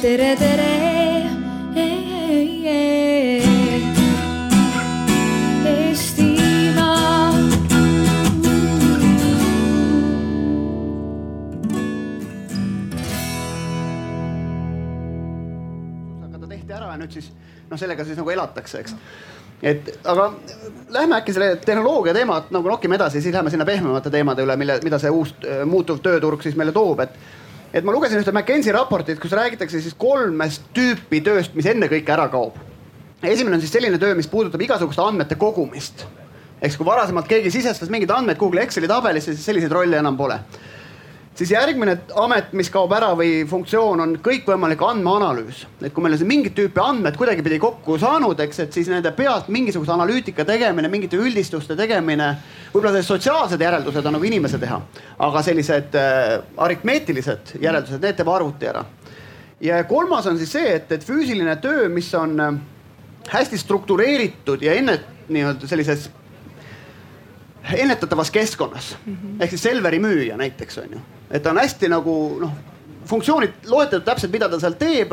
tere, tere. Nüüd siis noh, sellega siis nagu elatakse, eks. et aga lähme äkki selle tehnoloogia teemat nagu nokime edasi, siis lähme sinna pehmemate teemade üle, mille, mida see uus muutuv tööturg siis meile toob, et. Et ma lugesin ühte McKenzie raportit, kus räägitakse siis kolmest tüüpi tööst, mis ennekõike ära kaob. esimene on siis selline töö, mis puudutab igasuguste andmete kogumist. eks kui varasemalt keegi sisestas mingeid andmeid Google'i Exceli tabelisse, siis selliseid rolle enam pole siis järgmine amet, mis kaob ära või funktsioon on kõikvõimalik andmeanalüüs. et kui meil on siin mingit tüüpi andmed kuidagipidi kokku saanud, eks, et siis nende pealt mingisuguse analüütika tegemine, mingite üldistuste tegemine, võib-olla sellised sotsiaalsed järeldused on nagu inimese teha, aga sellised äh, aritmeetilised järeldused, need teeb arvuti ära. ja kolmas on siis see, et, et füüsiline töö, mis on äh, hästi struktureeritud ja enne nii-öelda sellises ennetatavas keskkonnas mm -hmm. ehk siis Selveri müüja näiteks on ju, et ta on hästi nagu noh, funktsioonid loetletud täpselt, mida ta seal teeb.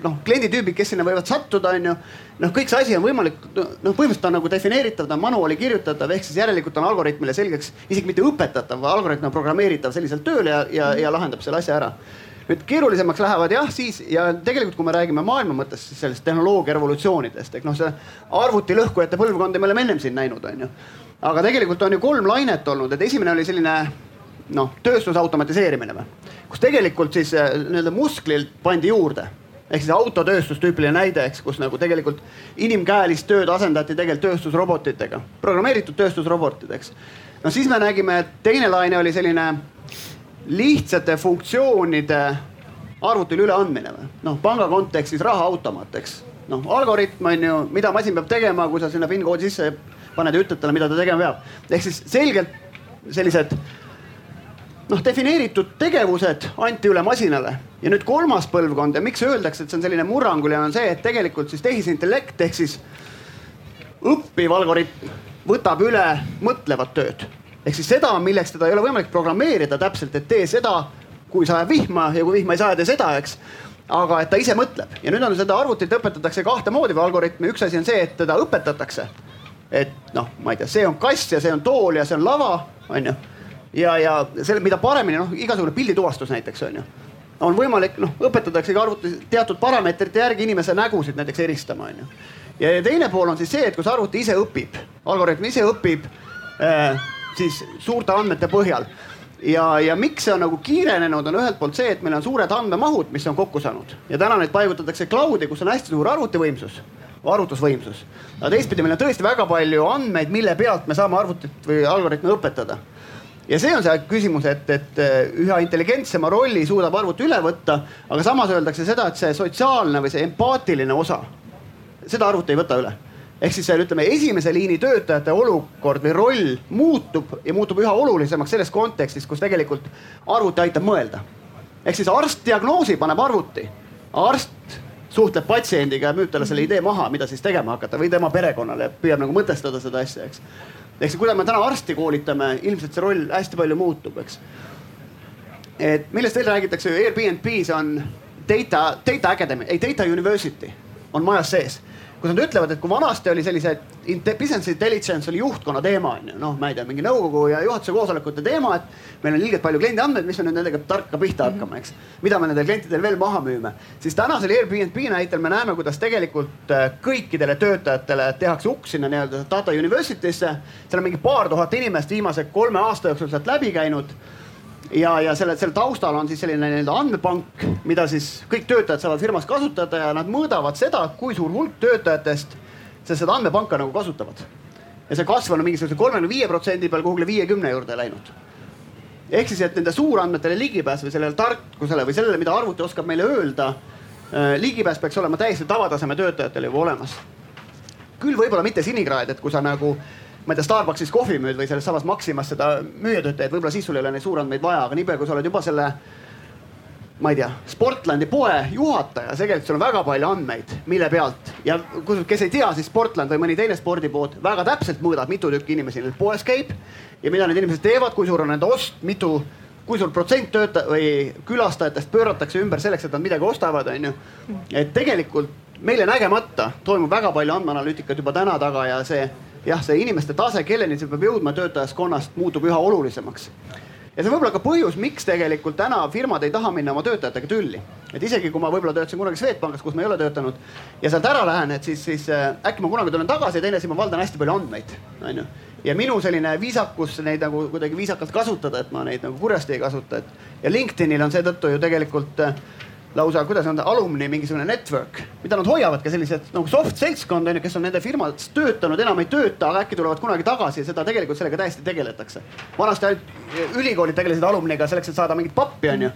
noh, klienditüübid, kes sinna võivad sattuda, on ju. noh, kõik see asi on võimalik, noh, põhimõtteliselt on nagu defineeritav, ta on manuaali kirjutatav, ehk siis järelikult on algoritmile selgeks, isegi mitte õpetatav, algoritm on programmeeritav selliselt tööle ja, ja, ja lahendab selle asja ära nüüd keerulisemaks lähevad jah, siis ja tegelikult, kui me räägime maailma mõttes sellest tehnoloogia revolutsioonidest, ehk noh, see arvutilõhkujate põlvkonda me oleme ennem siin näinud, on ju aga tegelikult on ju kolm lainet olnud, et esimene oli selline noh, tööstuse automatiseerimine või, kus tegelikult siis äh, nii-öelda musklilt pandi juurde ehk siis autotööstus tüüpiline näide, eks, kus nagu tegelikult inimkäelist tööd asendati tegelikult tööstusrobotitega, programmeeritud tööstusrobotid, eks. no siis me nägime, et teine laine oli selline lihtsate funktsioonide arvutile üleandmine või noh, panga kontekstis rahaautomaat, eks. noh, algoritm on ju, mida masin peab tegema, kui sa sinna PIN koodi sisse paned ja ütled talle, mida ta tegema peab. ehk siis selgelt sellised noh, defineeritud tegevused anti üle masinale. Ja nüüd kolmas põlvkond ja miks öeldakse, et see on selline murranguline, on see, et tegelikult siis tehisintellekt ehk siis õppiv algoritm võtab üle mõtlevat tööd. ehk siis seda, milleks teda ei ole võimalik programmeerida täpselt, et tee seda, kui sajab vihma ja kui vihma ei saja, tee seda, eks. Aga et ta ise mõtleb. Ja nüüd on seda arvutit õpetatakse kahte moodi või algoritmi, üks asi on see, et teda õpetatakse et noh, ma ei tea, see on kass ja see on tool ja see on lava, onju. ja, ja selle, mida paremini noh, igasugune pildituvastus näiteks onju on võimalik, noh, õpetataksegi arvutis teatud parameetrite järgi inimese nägusid näiteks eristama, onju. ja teine pool on siis see, et kus arvuti ise õpib, algoritm ise õpib äh, siis suurte andmete põhjal. ja, ja miks see on nagu kiirenenud, on ühelt poolt see, et meil on suured andmemahud, mis on kokku saanud ja täna neid paigutatakse cloud'i, kus on hästi suur arvutivõimsus arvutusvõimsus. aga teistpidi meil on tõesti väga palju andmeid, mille pealt me saame arvutit või algoritme õpetada. ja see on see küsimus, et, et eh, üha intelligentsema rolli suudab arvuti üle võtta, aga samas öeldakse seda, et see sotsiaalne või see empaatiline osa, seda arvuti ei võta üle ehk siis seal ütleme, esimese liini töötajate olukord või roll muutub ja muutub üha olulisemaks selles kontekstis, kus tegelikult arvuti aitab mõelda. ehk siis arst diagnoosi paneb arvuti, arst suhtleb patsiendiga ja müüb talle selle idee maha, mida siis tegema hakata või tema perekonnale, püüab nagu mõtestada seda asja, eks. siis, kuidas me täna arsti koolitame, ilmselt see roll hästi palju muutub, eks. et millest veel räägitakse, Airbnb-s on data, data academy, ei data university on majas sees kus nad ütlevad, et kui vanasti oli sellise business intelligence oli juhtkonna teema on ju, noh, ma ei tea, mingi nõukogu ja juhatuse koosolekute teema, et meil on ilgelt palju kliendi andmeid, mis me nüüd nendega tarka pihta mhm. hakkame, eks. mida me nendele klientidele veel maha müüme, siis tänasel Airbnb näitel me näeme, kuidas tegelikult äh, kõikidele töötajatele tehakse uks sinna nii-öelda data university'sse. seal on mingi paar tuhat inimest viimase kolme aasta jooksul sealt läbi käinud ja, ja selle, selle taustal on siis selline nii-öelda andmepank, mida siis kõik töötajad saavad firmas kasutada ja nad mõõdavad seda, kui suur hulk töötajatest seda andmepanka nagu kasutavad. ja see kasv on mingisuguse kolmekümne viie protsendi peal kuhugile viiekümne juurde läinud. ehk siis, et nende suurandmetele ligipääs või sellele tarkusele või sellele, mida arvuti oskab meile öelda äh,, ligipääs peaks olema täiesti tavataseme töötajatel juba olemas. küll võib-olla mitte sinikraed, et kui sa nagu ma ei tea, Starbucksis kohvi müüd või selles samas Maximas seda müüjatöötajaid, võib-olla siis sul ei ole neid suurandmeid vaja, aga niipea kui sa oled juba selle ma ei tea, Sportlandi poe juhataja, tegelikult sul on väga palju andmeid, mille pealt ja kusjuures, kes ei tea, siis Sportland või mõni teine spordipood väga täpselt mõõdab, mitu tükki inimesi neil poes käib ja mida need inimesed teevad, kui suur on nende ost, mitu kui suur protsent tööta- või külastajatest pööratakse ümber selleks, et nad midagi ostavad, on ju. et tegelikult meile nägemata toimub väga palju andmeanalüütikat juba täna taga ja see jah, see inimeste tase, kelleni see peab jõudma töötajaskonnast, muutub üha olulisemaks ja see võib olla ka põhjus, miks tegelikult täna firmad ei taha minna oma töötajatega tülli. et isegi kui ma võib-olla töötasin kunagi Swedbankis, kus ma ei ole töötanud ja sealt ära lähen, et siis, siis äh, äkki ma kunagi tulen tagasi ja teine asi, ma valdan hästi palju andmeid, onju. ja minu selline viisakus neid nagu kuidagi viisakalt kasutada, et ma neid nagu kurjasti ei kasuta, et ja LinkedInil on seetõttu ju tegelikult äh, lausa, kuidas on ta, alumni mingisugune network, mida nad hoiavad ka sellised nagu soft seltskond on ju, kes on nende firmades töötanud, enam ei tööta, aga äkki tulevad kunagi tagasi ja seda tegelikult sellega täiesti tegeletakse. vanasti ainult ülikoolid tegelesid alumniga selleks, et saada mingit pappi, on ju.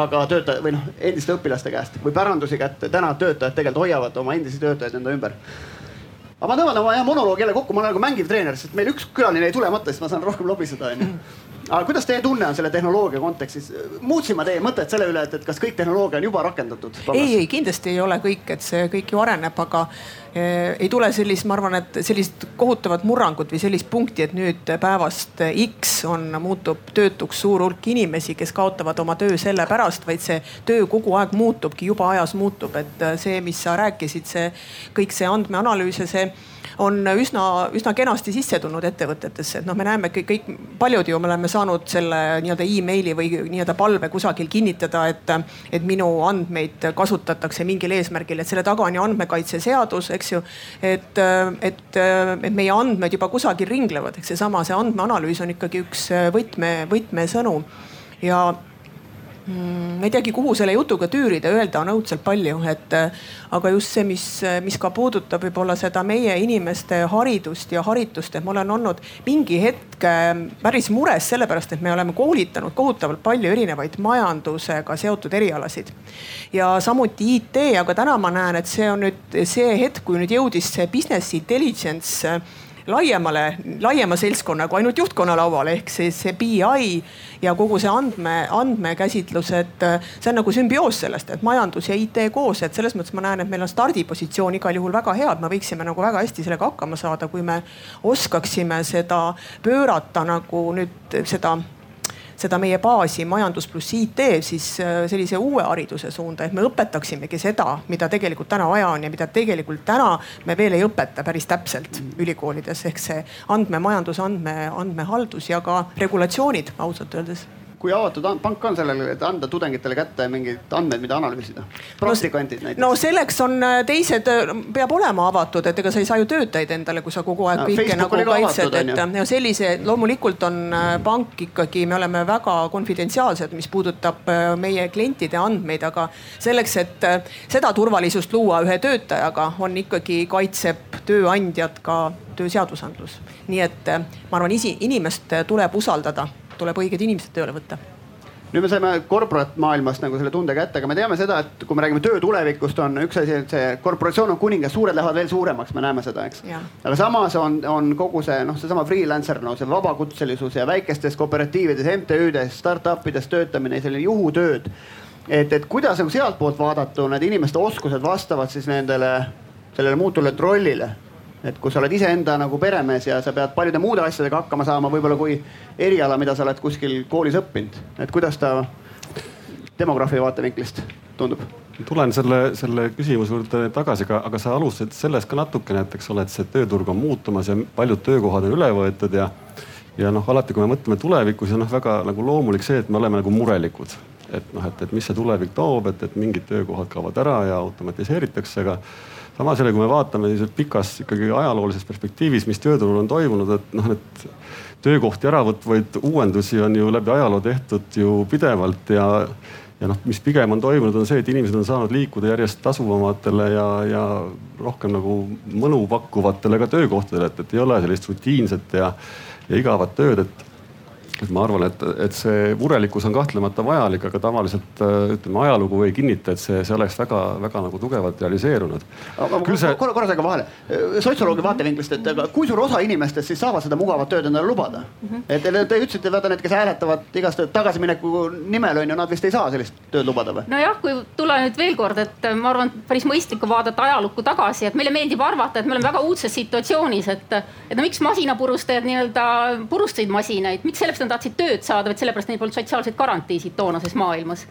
aga töötaja või noh, endiste õpilaste käest või pärandusi kätte. täna töötajad tegelikult hoiavad oma endisi töötajaid enda ümber aga ma tõmban oma jah monoloogi jälle kokku, ma olen nagu mängiv treener, sest meil üks külaline jäi tulemata, siis ma saan rohkem lobiseda onju aga kuidas teie tunne on selle tehnoloogia kontekstis, muutsin ma teie mõtet selle üle, et, et kas kõik tehnoloogia on juba rakendatud? ei, ei kindlasti ei ole kõik, et see kõik ju areneb, aga eh, ei tule sellist, ma arvan, et sellist kohutavat murrangut või sellist punkti, et nüüd päevast X on, muutub töötuks suur hulk inimesi, kes kaotavad oma töö sellepärast, vaid see töö kogu aeg muutubki, juba ajas muutub, et see, mis sa rääkisid, see kõik see andmeanalüüs ja see on üsna, üsna kenasti sisse tulnud ettevõtetesse, et noh, me näeme kõik, kõik paljud ju me oleme saanud selle nii-öelda emaili või nii-öelda palve kusagil kinnitada, et, et minu andmeid kasutatakse mingil eesmärgil, et selle taga on ju andmekaitseseadus, eks ju. et, et, et meie andmed juba kusagil ringlevad, eks seesama, see andmeanalüüs on ikkagi üks võtme, võtmesõnum ja ma ei teagi, kuhu selle jutuga tüürida, öelda on õudselt palju, et aga just see, mis, mis ka puudutab võib-olla seda meie inimeste haridust ja haritust, et ma olen olnud mingi hetk äh, päris mures sellepärast, et me oleme koolitanud kohutavalt palju erinevaid majandusega seotud erialasid. ja samuti IT, aga täna ma näen, et see on nüüd see hetk, kui nüüd jõudis see business intelligence laiemale, laiema seltskonna kui ainult juhtkonna lauale ehk siis see BI ja kogu see andme, andmekäsitlus, et see on nagu sümbioos sellest, et majandus ja IT koos, et selles mõttes ma näen, et meil on stardipositsioon igal juhul väga hea, et me võiksime nagu väga hästi sellega hakkama saada, kui me oskaksime seda pöörata nagu nüüd seda seda meie baasi majandus pluss IT siis äh, sellise uue hariduse suunda, et me õpetaksimegi seda, mida tegelikult täna vaja on ja mida tegelikult täna me veel ei õpeta päris täpselt ülikoolides. Ehk see andmemajandus, andme, andmehaldus ja ka regulatsioonid ausalt öeldes kui avatud pank on sellele, et anda tudengitele kätte mingeid andmeid, mida analüüsida? praktikandid näiteks. no selleks on äh, teised, äh, peab olema avatud, et ega sa ei saa ju töötajaid endale, kui sa kogu aeg no, kõike Facebook nagu kaitsed, et ja sellise, loomulikult on äh, pank ikkagi, me oleme väga konfidentsiaalsed, mis puudutab meie klientide andmeid, aga selleks, et seda turvalisust luua ühe töötajaga, on ikkagi, kaitseb tööandjat ka tööseadusandlus. nii et ma arvan, inimest tuleb usaldada tuleb õiged inimesed tööle võtta nüüd me saime corporate maailmast nagu selle tunde kätte, aga me teame seda, et kui me räägime töö tulevikust, on üks asi, et see korporatsioon on kuningas, suured lähevad veel suuremaks, me näeme seda, eks. aga samas on, on kogu see noh, seesama freelancer, no see vabakutselisus ja väikestes kooperatiivides, MTÜ-des, startup ides töötamine, selline juhutööd. et, et kuidas nagu sealtpoolt vaadatuna need inimeste oskused vastavad siis nendele, sellele muutuvale rollile et kui sa oled iseenda nagu peremees ja sa pead paljude muude asjadega hakkama saama, võib-olla kui eriala, mida sa oled kuskil koolis õppinud, et kuidas ta demograafi vaatevinklist tundub? tulen selle, selle küsimuse juurde tagasi, aga, aga sa alustasid sellest ka natukene, et eks ole, et see tööturg on muutumas ja paljud töökohad on üle võetud ja ja noh, alati, kui me mõtleme tulevikku, siis on noh, väga nagu loomulik see, et me oleme nagu murelikud. et noh, et, et mis see tulevik toob, et, et mingid töökohad kaovad ära ja automatiseeritakse, aga samas jälle, kui me vaatame siis pikas ikkagi ajaloolises perspektiivis, mis tööturul on toimunud, et noh, need töökohti ära võtvaid uuendusi on ju läbi ajaloo tehtud ju pidevalt ja ja noh, mis pigem on toimunud, on see, et inimesed on saanud liikuda järjest tasuvamatele ja, ja rohkem nagu mõnu pakkuvatele ka töökohtadele, et, et ei ole sellist rutiinset ja, ja igavat tööd, et et ma arvan, et, et see murelikkus on kahtlemata vajalik, aga tavaliselt äh, ütleme, ajalugu ei kinnita, et see, see oleks väga-väga nagu tugevalt realiseerunud. See... korra, korra segan vahele, sotsioloogi vaatevinklist, et aga kui suur osa inimestest siis saavad seda mugavat tööd endale lubada mm? -hmm. et te, te ütlesite, vaata need, kes hääletavad igast tagasimineku nimel on ju, nad vist ei saa sellist tööd lubada või? nojah, kui tulla nüüd veel kord, et ma arvan, päris mõistlik on vaadata ajalukku tagasi, et meile meeldib arvata, et me oleme väga uudses situatsioonis, et, et no miks masinapurustajad nii-öelda purustasid masinaid, miks sellepärast nad tahtsid tööd saada, vaid sellepärast neil polnud sotsiaalseid garantiisid toonases maailmas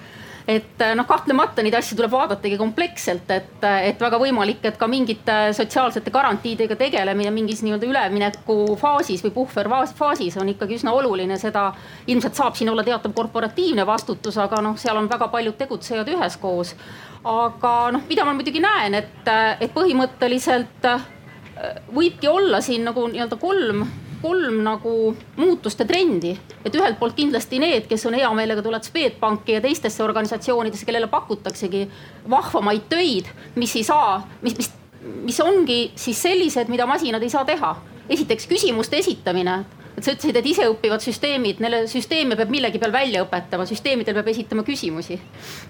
et noh, kahtlemata neid asju tuleb vaadatagi kompleksselt, et, et väga võimalik, et ka mingite sotsiaalsete garantiidega tegelemine mingis nii-öelda üleminekufaasis või puhverfaasis on ikkagi üsna oluline, seda ilmselt saab siin olla teatav korporatiivne vastutus, aga noh, seal on väga paljud tegutsejad üheskoos. aga noh, mida ma muidugi näen, et, et põhimõtteliselt võibki olla siin nagu nii-öelda kolm kolm nagu muutuste trendi. et ühelt poolt kindlasti need, kes on hea meelega tulevad Swedbanki ja teistesse organisatsioonidesse, kellele pakutaksegi vahvamaid töid, mis ei saa, mis, mis, mis ongi siis sellised, mida masinad ei saa teha. esiteks küsimuste esitamine sa ütlesid, et iseõppivad süsteemid, neile süsteeme peab millegi peal välja õpetama, süsteemidel peab esitama küsimusi.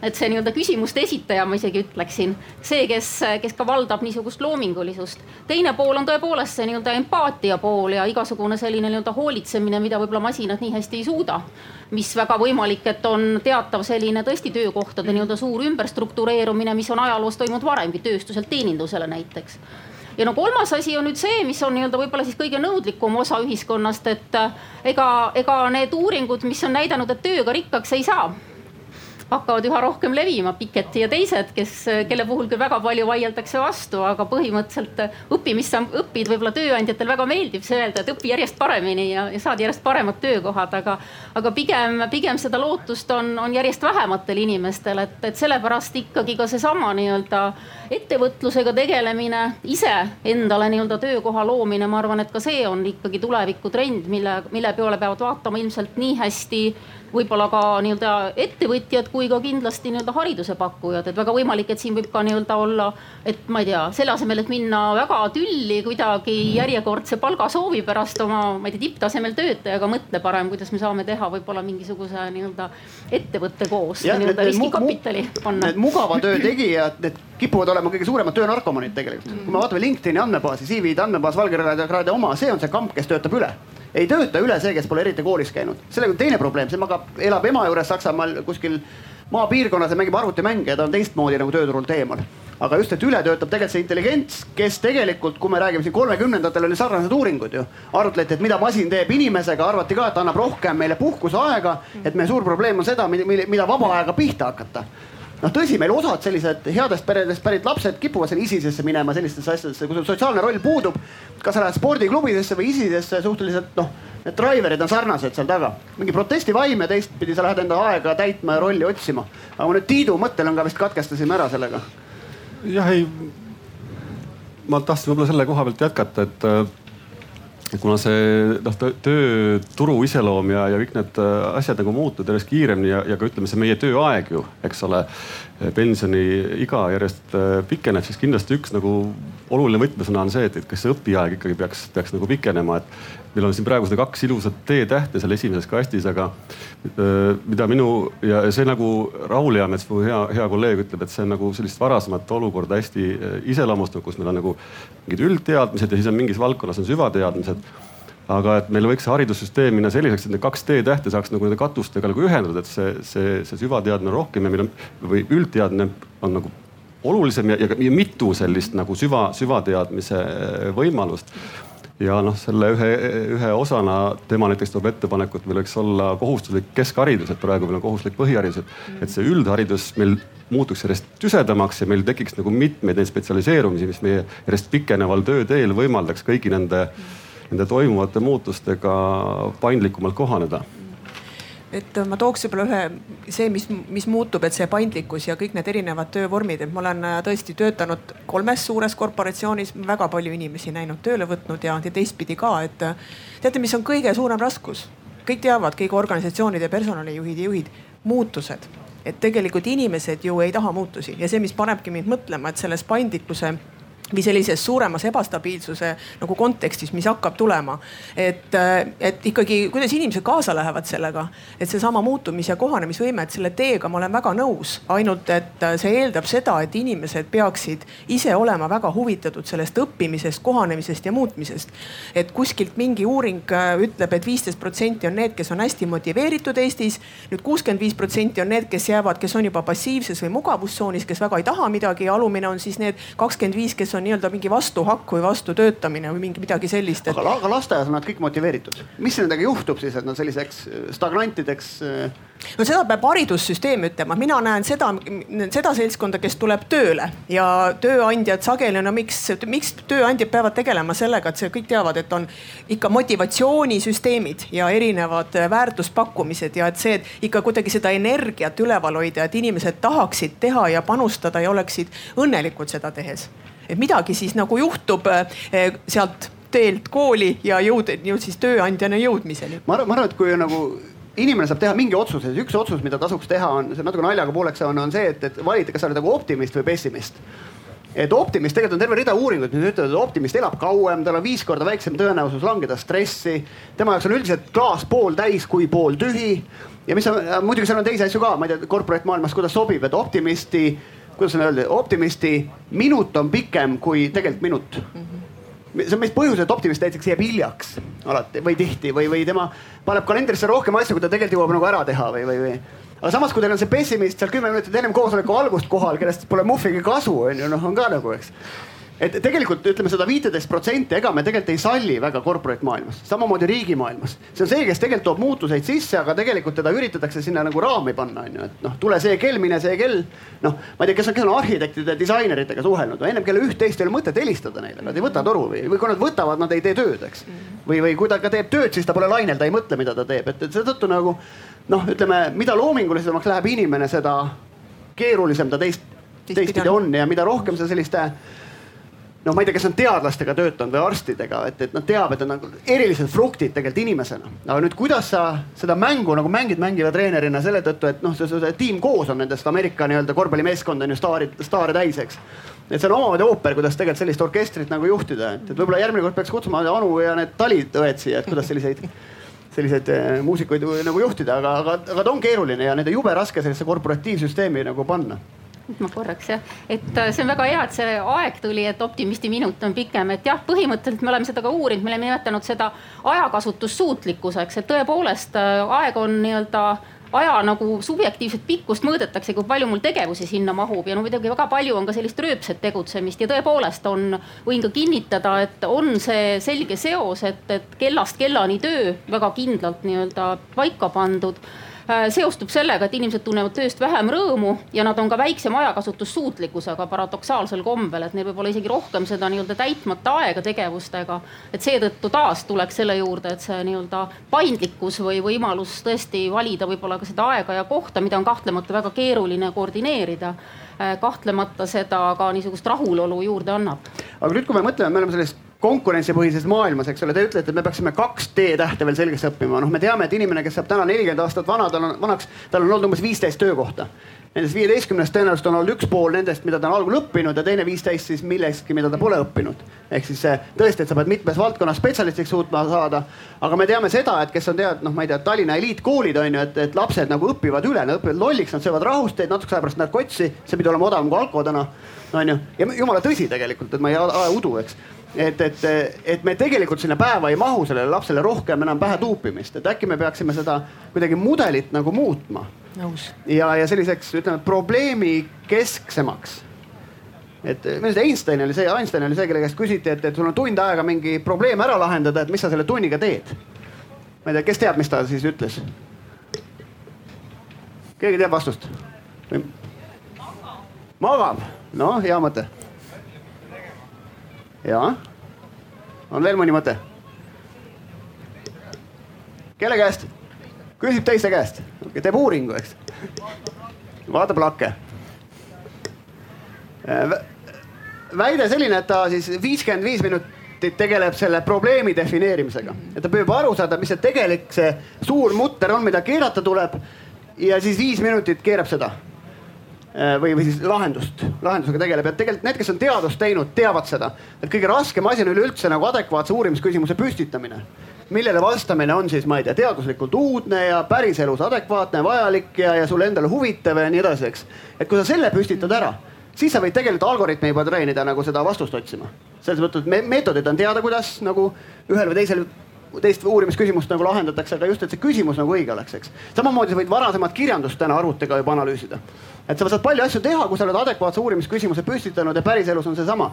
et see nii-öelda küsimuste esitaja, ma isegi ütleksin, see, kes, kes ka valdab niisugust loomingulisust. teine pool on tõepoolest see nii-öelda empaatia pool ja igasugune selline nii-öelda hoolitsemine, mida võib-olla masinad nii hästi ei suuda. mis väga võimalik, et on teatav selline tõesti töökohtade nii-öelda suur ümberstruktureerumine, mis on ajaloos toimunud varemgi tööstuselt teenindusele näiteks ja no kolmas asi on nüüd see, mis on nii-öelda võib-olla siis kõige nõudlikum osa ühiskonnast, et ega, ega need uuringud, mis on näidanud, et tööga rikkaks ei saa hakkavad üha rohkem levima, Piketty ja teised, kes, kelle puhul küll väga palju vaieldakse vastu, aga põhimõtteliselt õppimist sa õpid, võib-olla tööandjatel väga meeldib see öelda, et õpi järjest paremini ja, ja saad järjest paremad töökohad, aga, aga pigem, pigem seda lootust on, on järjest vähematel inimestel, et, et sellepärast ikkagi ka seesama nii-öelda ettevõtlusega tegelemine, ise endale nii-öelda töökoha loomine, ma arvan, et ka see on ikkagi tulevikutrend, mille, mille peale peavad vaatama ilmselt nii hästi võib-olla ka nii-öelda ettevõtjad kui ka kindlasti nii-öelda hariduse pakkujad, et väga võimalik, et siin võib ka nii-öelda olla, et ma ei tea, selle asemel, et minna väga tülli kuidagi järjekordse palgasoovi pärast oma, ma ei tea, tipptasemel töötajaga, mõtle parem, kuidas me saame teha võib-olla mingisuguse nii-öelda ettevõtte koos nii-öelda riskikapitali panna. Need mugava töö tegijad, need kipuvad olema kõige suuremad töönarkomanid tegelikult. kui me vaatame LinkedIni andmebaasi, CV-de andmebaas, valgekraede oma, see on see kamp, kes töötab üle ei tööta üle see, kes pole eriti koolis käinud. sellega on teine probleem, see magab, elab ema juures Saksamaal kuskil maapiirkonnas ja mängib arvutimänge ja ta on teistmoodi nagu tööturult eemal. aga just, et üle töötab tegelikult see intelligents, kes tegelikult, kui me räägime siin kolmekümnendatel oli sarnased uuringud ju. arutleti, et mida masin teeb inimesega, arvati ka, et annab rohkem meile puhkuseaega. et meie suur probleem on seda, mida vaba ajaga pihta hakata noh, tõsi, meil osad sellised headest peredest pärit lapsed kipuvad sinna ISISesse minema, sellistesse asjadesse, kui sul sotsiaalne roll puudub. kas sa lähed spordiklubidesse või ISISesse suhteliselt noh, need driver'id on sarnased seal taga. mingi protestivaim ja teistpidi sa lähed enda aega täitma ja rolli otsima. aga ma nüüd Tiidu mõttel on ka vist katkestasime ära sellega. jah, ei. ma tahtsin võib-olla selle koha pealt jätkata, et kuna see noh, tööturu iseloom ja, ja kõik need äh, asjad nagu muutuvad järjest kiiremini ja, ja ka ütleme, see meie tööaeg ju, eks ole. pensioniiga järjest äh, pikeneb, siis kindlasti üks nagu oluline võtmesõna on see, et, et kas see õpiaeg ikkagi peaks, peaks nagu pikenema, et meil on siin praegu seda kaks ilusat T-tähte seal esimeses kastis, aga mida minu ja see nagu Raul Eamets, mu hea, hea kolleeg ütleb, et see on nagu sellist varasemat olukorda hästi iseloomustanud, kus meil on nagu mingid üldteadmised ja siis on mingis valdkonnas on süvateadmised. Aga et meil võiks see haridussüsteem minna selliseks, et need kaks T-tähte saaks nagu nende katustega nagu ühendada, et see, see, see süvateadmine rohkem ja meil on või üldteadmine on nagu olulisem ja, ja, ja mitu sellist nagu süva, süvateadmise võimalust ja noh, selle ühe, ühe osana tema näiteks toob ettepaneku, et meil võiks olla kohustuslik keskharidus, et praegu meil on kohustuslik põhiharidus, et, et see üldharidus meil muutuks järjest tüsedamaks ja meil tekiks nagu mitmeid neid spetsialiseerumisi, mis meie järjest pikeneval tööteel võimaldaks kõigi nende, nende toimuvate muutustega paindlikumalt kohaneda et ma tooks võib-olla ühe, see, mis, mis muutub, et see paindlikkus ja kõik need erinevad töövormid, et ma olen äh, tõesti töötanud kolmes suures korporatsioonis, väga palju inimesi näinud, tööle võtnud ja, ja teistpidi ka, et äh, teate, mis on kõige suurem raskus? kõik teavad, kõik organisatsioonide personalijuhid ja juhid, muutused. et tegelikult inimesed ju ei taha muutusi ja see, mis panebki mind mõtlema, et selles paindlikkuse või sellises suuremas ebastabiilsuse nagu kontekstis, mis hakkab tulema. et, et ikkagi, kuidas inimesed kaasa lähevad sellega, et seesama muutumis- ja kohanemisvõime, et selle teega ma olen väga nõus. ainult, et see eeldab seda, et inimesed peaksid ise olema väga huvitatud sellest õppimisest, kohanemisest ja muutmisest. et kuskilt mingi uuring äh, ütleb et, et viisteist protsenti on need, kes on hästi motiveeritud Eestis. nüüd kuuskümmend viis protsenti on need, kes jäävad, kes on juba passiivses või mugavustsoonis, kes väga ei taha midagi ja alumine on siis need kakskümmend viis, kes on on nii-öelda mingi vastuhakk või vastutöötamine või mingi midagi sellist et.... aga, aga lasteaias on nad kõik motiveeritud, mis nendega juhtub siis, et nad selliseks stagnantideks äh, no seda peab haridussüsteem ütlema, mina näen seda, seda seltskonda, kes tuleb tööle ja tööandjad sageli, no miks, miks tööandjad peavad tegelema sellega, et see kõik teavad, et on ikka motivatsioonisüsteemid ja erinevad väärtuspakkumised ja et see et ikka kuidagi seda energiat üleval hoida, et inimesed tahaksid teha ja panustada ja oleksid õnnelikud seda tehes. Midagi siis nagu juhtub eh, sealt teelt kooli ja jõud, jõud siis tööandjana jõudmiseni. ma arvan, ma arvan, et kui nagu inimene saab teha mingi otsuse, üks otsus, mida tasuks teha, on see natuke naljaga pooleks on, on see, et, et valida, kas sa oled nagu optimist või pessimist et optimist, tegelikult on terve rida uuringuid, mis ütlevad, et optimist elab kauem, tal on viis korda väiksem tõenäosus langeda stressi. tema jaoks on üldiselt klaas pooltäis kui pooltühi. ja mis on, muidugi seal on teisi asju ka, ma ei tea, corporate maailmas, kuidas sobib, et optimisti, kuidas seda öelda, optimisti minut on pikem kui tegelikult minut mm. -hmm see on meist põhjus, et optimist näiteks jääb hiljaks alati või tihti või, või tema paneb kalendrisse rohkem asju, kui ta tegelikult jõuab nagu ära teha või, või, või. aga samas, kui teil on see pessimist seal kümme minutit ennem koosoleku algust kohal, kellest pole muhvigi kasu, on ju, noh, on ka nagu, eks et tegelikult ütleme seda viiteist protsenti, ega me tegelikult ei salli väga corporate maailmas, samamoodi riigimaailmas. see on see, kes tegelikult toob muutuseid sisse, aga tegelikult teda üritatakse sinna nagu raami panna, on ju, et noh, tule see kell, mine see kell. noh, ma ei tea, kes on, kes on arhitektide, disaineritega suhelnud, ennem kella üht-teist ei ole mõtet helistada neile, nad ei võta toru või, või kui nad võtavad, nad ei tee tööd, eks. või, või kui ta ka teeb tööd, siis ta pole lainel, ta ei mõtle, mida ta teeb, et, et seetõttu nagu noh, ütleme, mida loomingulisemaks läheb inimene, seda keerulisem ta teist, teistpidi on ja mida rohkem sa selliste noh, ma ei tea, kes on teadlastega töötanud või arstidega, et, et nad teavad, et on nagu erilised fruktid tegelikult inimesena. aga nüüd, kuidas sa seda mängu nagu mängid mängiva treenerina selle tõttu, et noh, see, see tiim koos on nendest Ameerika nii-öelda korvpallimeeskond on ju staarid, staare täis, eks. et see on omamoodi ooper, kuidas tegelikult sellist orkestrit nagu juhtida, et, et võib-olla järgmine kord peaks kutsuma Anu ja need taliõed siia, et kuidas selliseid selliseid eh, muusikuid nagu juhtida, aga, aga, aga ta on keeruline ja nende jube raske sellesse korporatiivsüsteemi nagu panna ma korraks jah, et äh, see on väga hea, et see aeg tuli, et optimisti minut on pikem, et jah, põhimõtteliselt me oleme seda ka uurinud, me oleme nimetanud seda ajakasutussuutlikkuseks, et tõepoolest äh, aeg on nii-öelda aja nagu subjektiivset pikkust mõõdetakse, kui palju mul tegevusi sinna mahub. Ja no muidugi väga palju on ka sellist rööpset tegutsemist. Ja tõepoolest on, võin ka kinnitada, et on see selge seos, et, et kellast kellani töö väga kindlalt nii-öelda paika pandud seostub sellega, et inimesed tunnevad tööst vähem rõõmu ja nad on ka väiksema ajakasutussuutlikkusega paradoksaalsel kombel, et neil võib olla isegi rohkem seda nii-öelda täitmata aega tegevustega. et seetõttu taas tuleks selle juurde, et see nii-öelda paindlikkus või võimalus tõesti valida võib-olla ka seda aega ja kohta, mida on kahtlemata väga keeruline koordineerida äh, kahtlemata seda ka niisugust rahulolu juurde annab. aga nüüd, kui me mõtleme, me oleme sellest konkurentsipõhises maailmas, eks ole, te ütlete, et me peaksime kaks D-tähte veel selgeks õppima. noh, me teame, et inimene, kes saab täna nelikümmend aastat vana, tal on vanaks, tal on olnud umbes viisteist töökohta. Nendest viieteistkümnest tõenäoliselt on olnud üks pool nendest, mida ta on algul õppinud ja teine viisteist siis millestki, mida ta pole õppinud. ehk siis tõesti, et sa pead mitmes valdkonnas spetsialistiks suutma saada. aga me teame seda, et kes on tead, noh, ma ei tea, Tallinna eliitkoolid on ju, et, et lapsed nagu õpivad üle, nad õpivad lolliks, nad söövad rahusteid, natukese aja pärast lähevad kotsi, see pidi olema odavam kui alko täna. on ju, ja jumala tõsi tegelikult, et ma ei aja udu, eks et, et, et me tegelikult sinna päeva ei mahu sellele lapsele rohkem enam pähe tuupimist, et äkki me peaksime seda kuidagi mudelit nagu muutma. ja, ja selliseks ütleme probleemi kesksemaks. et minu arust Einstein oli see, Einstein oli see, kelle käest küsiti, et, et sul on tund aega mingi probleem ära lahendada, et mis sa selle tunniga teed. ma ei tea, kes teab, mis ta siis ütles? keegi teab vastust? magab, noh, hea mõte ja, on veel mõni mõte? kelle käest? küsib teiste käest, teeb uuringu, eks. vaatab lakke. Äh, väide selline, et ta siis viiskümmend viis minutit tegeleb selle probleemi defineerimisega, et ta püüab aru saada, mis see tegelik, see suur mutter on, mida keerata tuleb. ja siis viis minutit keerab seda või, või siis lahendust, lahendusega tegeleb ja tegelikult need, kes on teadust teinud, teavad seda, et kõige raskem asi on üleüldse nagu adekvaatse uurimisküsimuse püstitamine. millele vastamine on siis, ma ei tea, teaduslikult uudne ja päriselus adekvaatne, vajalik ja, ja sulle endale huvitav ja nii edasi, eks. et kui sa selle püstitad ära, siis sa võid tegelikult algoritmi juba treenida nagu seda vastust otsima. selles mõttes, et meetodid on teada, kuidas nagu ühel või teisel teist uurimisküsimust nagu lahendatakse, aga just, et see küsimus nagu õige oleks, eks. samamoodi sa võid varasemat kirjandust täna arvutiga juba analüüsida et sa saad palju asju teha, kui sa oled adekvaatse uurimisküsimuse püstitanud ja päriselus on seesama.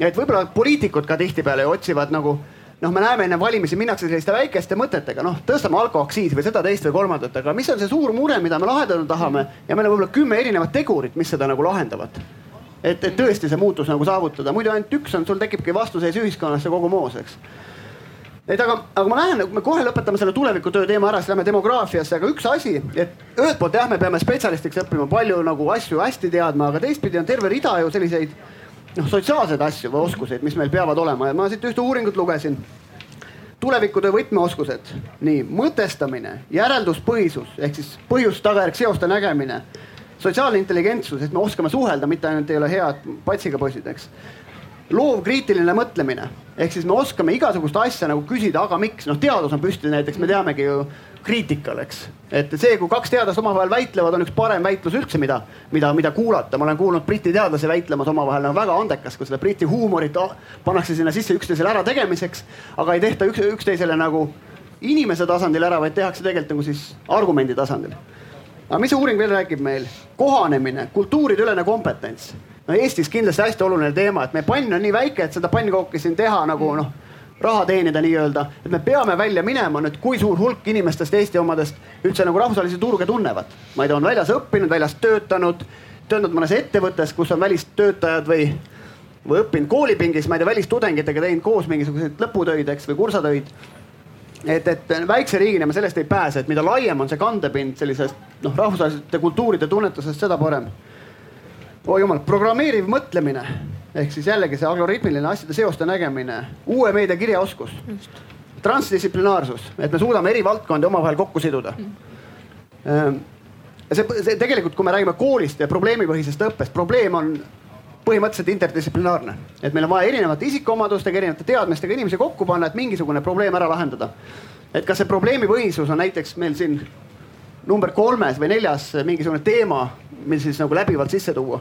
et võib-olla poliitikud ka tihtipeale otsivad nagu noh, me näeme enne valimisi minnakse selliste väikeste mõtetega, noh tõstame alkoaktsiisi või seda, teist või kolmandat, aga mis on see suur mure, mida me lahendada tahame ja meil on võib-olla kümme erinevat tegurit, mis seda nagu lahendavad. et, et tõesti see muutus nagu saavutada, muidu ainult üks on, sul tekibki vastuseis ühiskonnas ja kogu moos, eks et aga, aga ma näen, me kohe lõpetame selle tulevikutöö teema ära, siis lähme demograafiasse, aga üks asi, et ühelt poolt jah, me peame spetsialistiks õppima palju nagu asju hästi teadma, aga teistpidi on terve rida ju selliseid noh, sotsiaalseid asju või oskuseid, mis meil peavad olema. Ja ma siit ühte uuringut lugesin. tulevikutöö võtmeoskused, nii mõtestamine, järelduspõhisus ehk siis põhjus-tagajärg seoste nägemine, sotsiaalne intelligentsus, et me oskame suhelda, mitte ainult ei ole head patsiga poisid, eks loovkriitiline mõtlemine ehk siis me oskame igasugust asja nagu küsida, aga miks, noh, teadus on püsti näiteks, me teamegi ju kriitikal, eks. et see, kui kaks teadlast omavahel väitlevad, on üks parem väitlus üldse, mida, mida, mida kuulata. ma olen kuulnud Briti teadlasi väitlemas omavahel, nagu väga andekas, kui seda Briti huumorit pannakse sinna sisse üksteisele ärategemiseks, aga ei tehta üks, üksteisele nagu inimese tasandil ära, vaid tehakse tegelikult nagu siis argumendi tasandil. aga mis see uuring veel räägib meil? kohanemine, kultuurideülene kompetents. No Eestis kindlasti hästi oluline teema, et meie pann on nii väike, et seda pannkooki siin teha nagu noh raha teenida nii-öelda, et me peame välja minema nüüd, kui suur hulk inimestest Eesti omadest üldse nagu rahvusvahelisi turge tunnevad. ma ei tea, on väljas õppinud, väljas töötanud, töötanud mõnes ettevõttes, kus on välistöötajad või, või õppinud koolipingis, ma ei tea, välistudengitega teinud koos mingisuguseid lõputöid, eks, või kursatöid. et, et väikse riigina me sellest ei pääse, et mida laiem on see kandepind sellisest noh, rahvusvaheliste kultuuride tunnetusest, seda parem. Oi jumal, programmeeriv mõtlemine ehk siis jällegi see algoritmiline asjade seoste nägemine, uue meedia kirjaoskus, transdistsiplinaarsus, et me suudame eri valdkondi omavahel kokku siduda. Mm.. ja see, see tegelikult, kui me räägime koolist ja probleemipõhisest õppest, probleem on põhimõtteliselt interdistsiplinaarne, et meil on vaja erinevate isikuomadustega, erinevate teadmistega inimesi kokku panna, et mingisugune probleem ära lahendada. et kas see probleemipõhisus on näiteks meil siin number kolmes või neljas mingisugune teema, mis siis nagu läbivalt sisse tuua.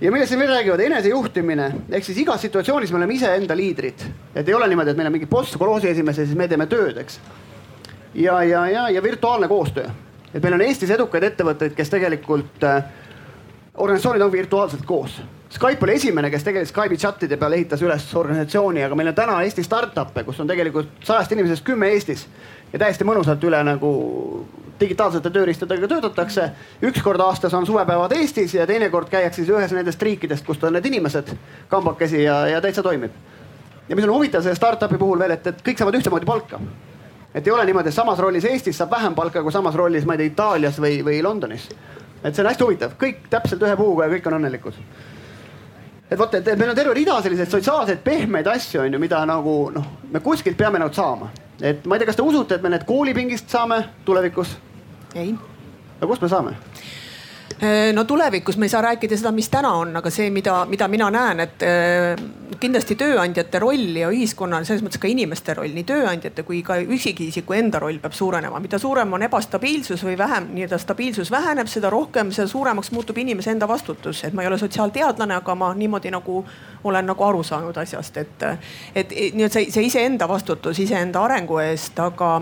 Ja millest siin veel räägivad, enesejuhtimine. Ehk siis igas situatsioonis me oleme iseenda liidrid, et ei ole niimoodi, et meil on mingi boss kolhoosi esimees ja siis me teeme tööd, eks. ja, ja, ja, ja virtuaalne koostöö, et meil on Eestis edukaid ettevõtteid, kes tegelikult äh, organisatsioonid on virtuaalselt koos. Skype oli esimene, kes tegelikult Skype'i chat'ide peale ehitas üles organisatsiooni, aga meil on täna Eesti startup'e, kus on tegelikult sajast inimesest kümme Eestis ja täiesti mõnusalt üle nagu digitaalsete tööriistadega töötatakse. üks kord aastas on suvepäevad Eestis ja teinekord käiakse siis ühes nendest riikidest, kust on need inimesed kambakesi ja, ja täitsa toimib. ja mis on huvitav selle startup'i puhul veel, et, et kõik saavad ühtemoodi palka. et ei ole niimoodi, et samas rollis Eestis saab vähem palka kui samas rollis, ma ei tea, Itaalias või, või Londonis. et see on hästi huvitav, kõik täpselt ühe puuga ja kõik on õnnelikud et vot, et meil on terve rida selliseid sotsiaalseid pehmeid asju, on ju, mida nagu noh, me kuskilt peame nagu saama. Et ma ei tea, kas te usute, et me need koolipingist saame tulevikus? ei. aga kust me saame? Äh, no tulevikus me ei saa rääkida seda, mis täna on, aga see, mida, mida mina näen, et äh, kindlasti tööandjate roll ja ühiskonnal selles mõttes ka inimeste roll, nii tööandjate kui ka üksikisiku enda roll peab suurenema. mida suurem on ebastabiilsus või vähem nii-öelda stabiilsus väheneb, seda rohkem, seda suuremaks muutub inimese enda vastutus. et ma ei ole sotsiaalteadlane, aga ma niimoodi nagu olen nagu aru saanud asjast, et, et nii-öelda see, see iseenda vastutus iseenda arengu eest, aga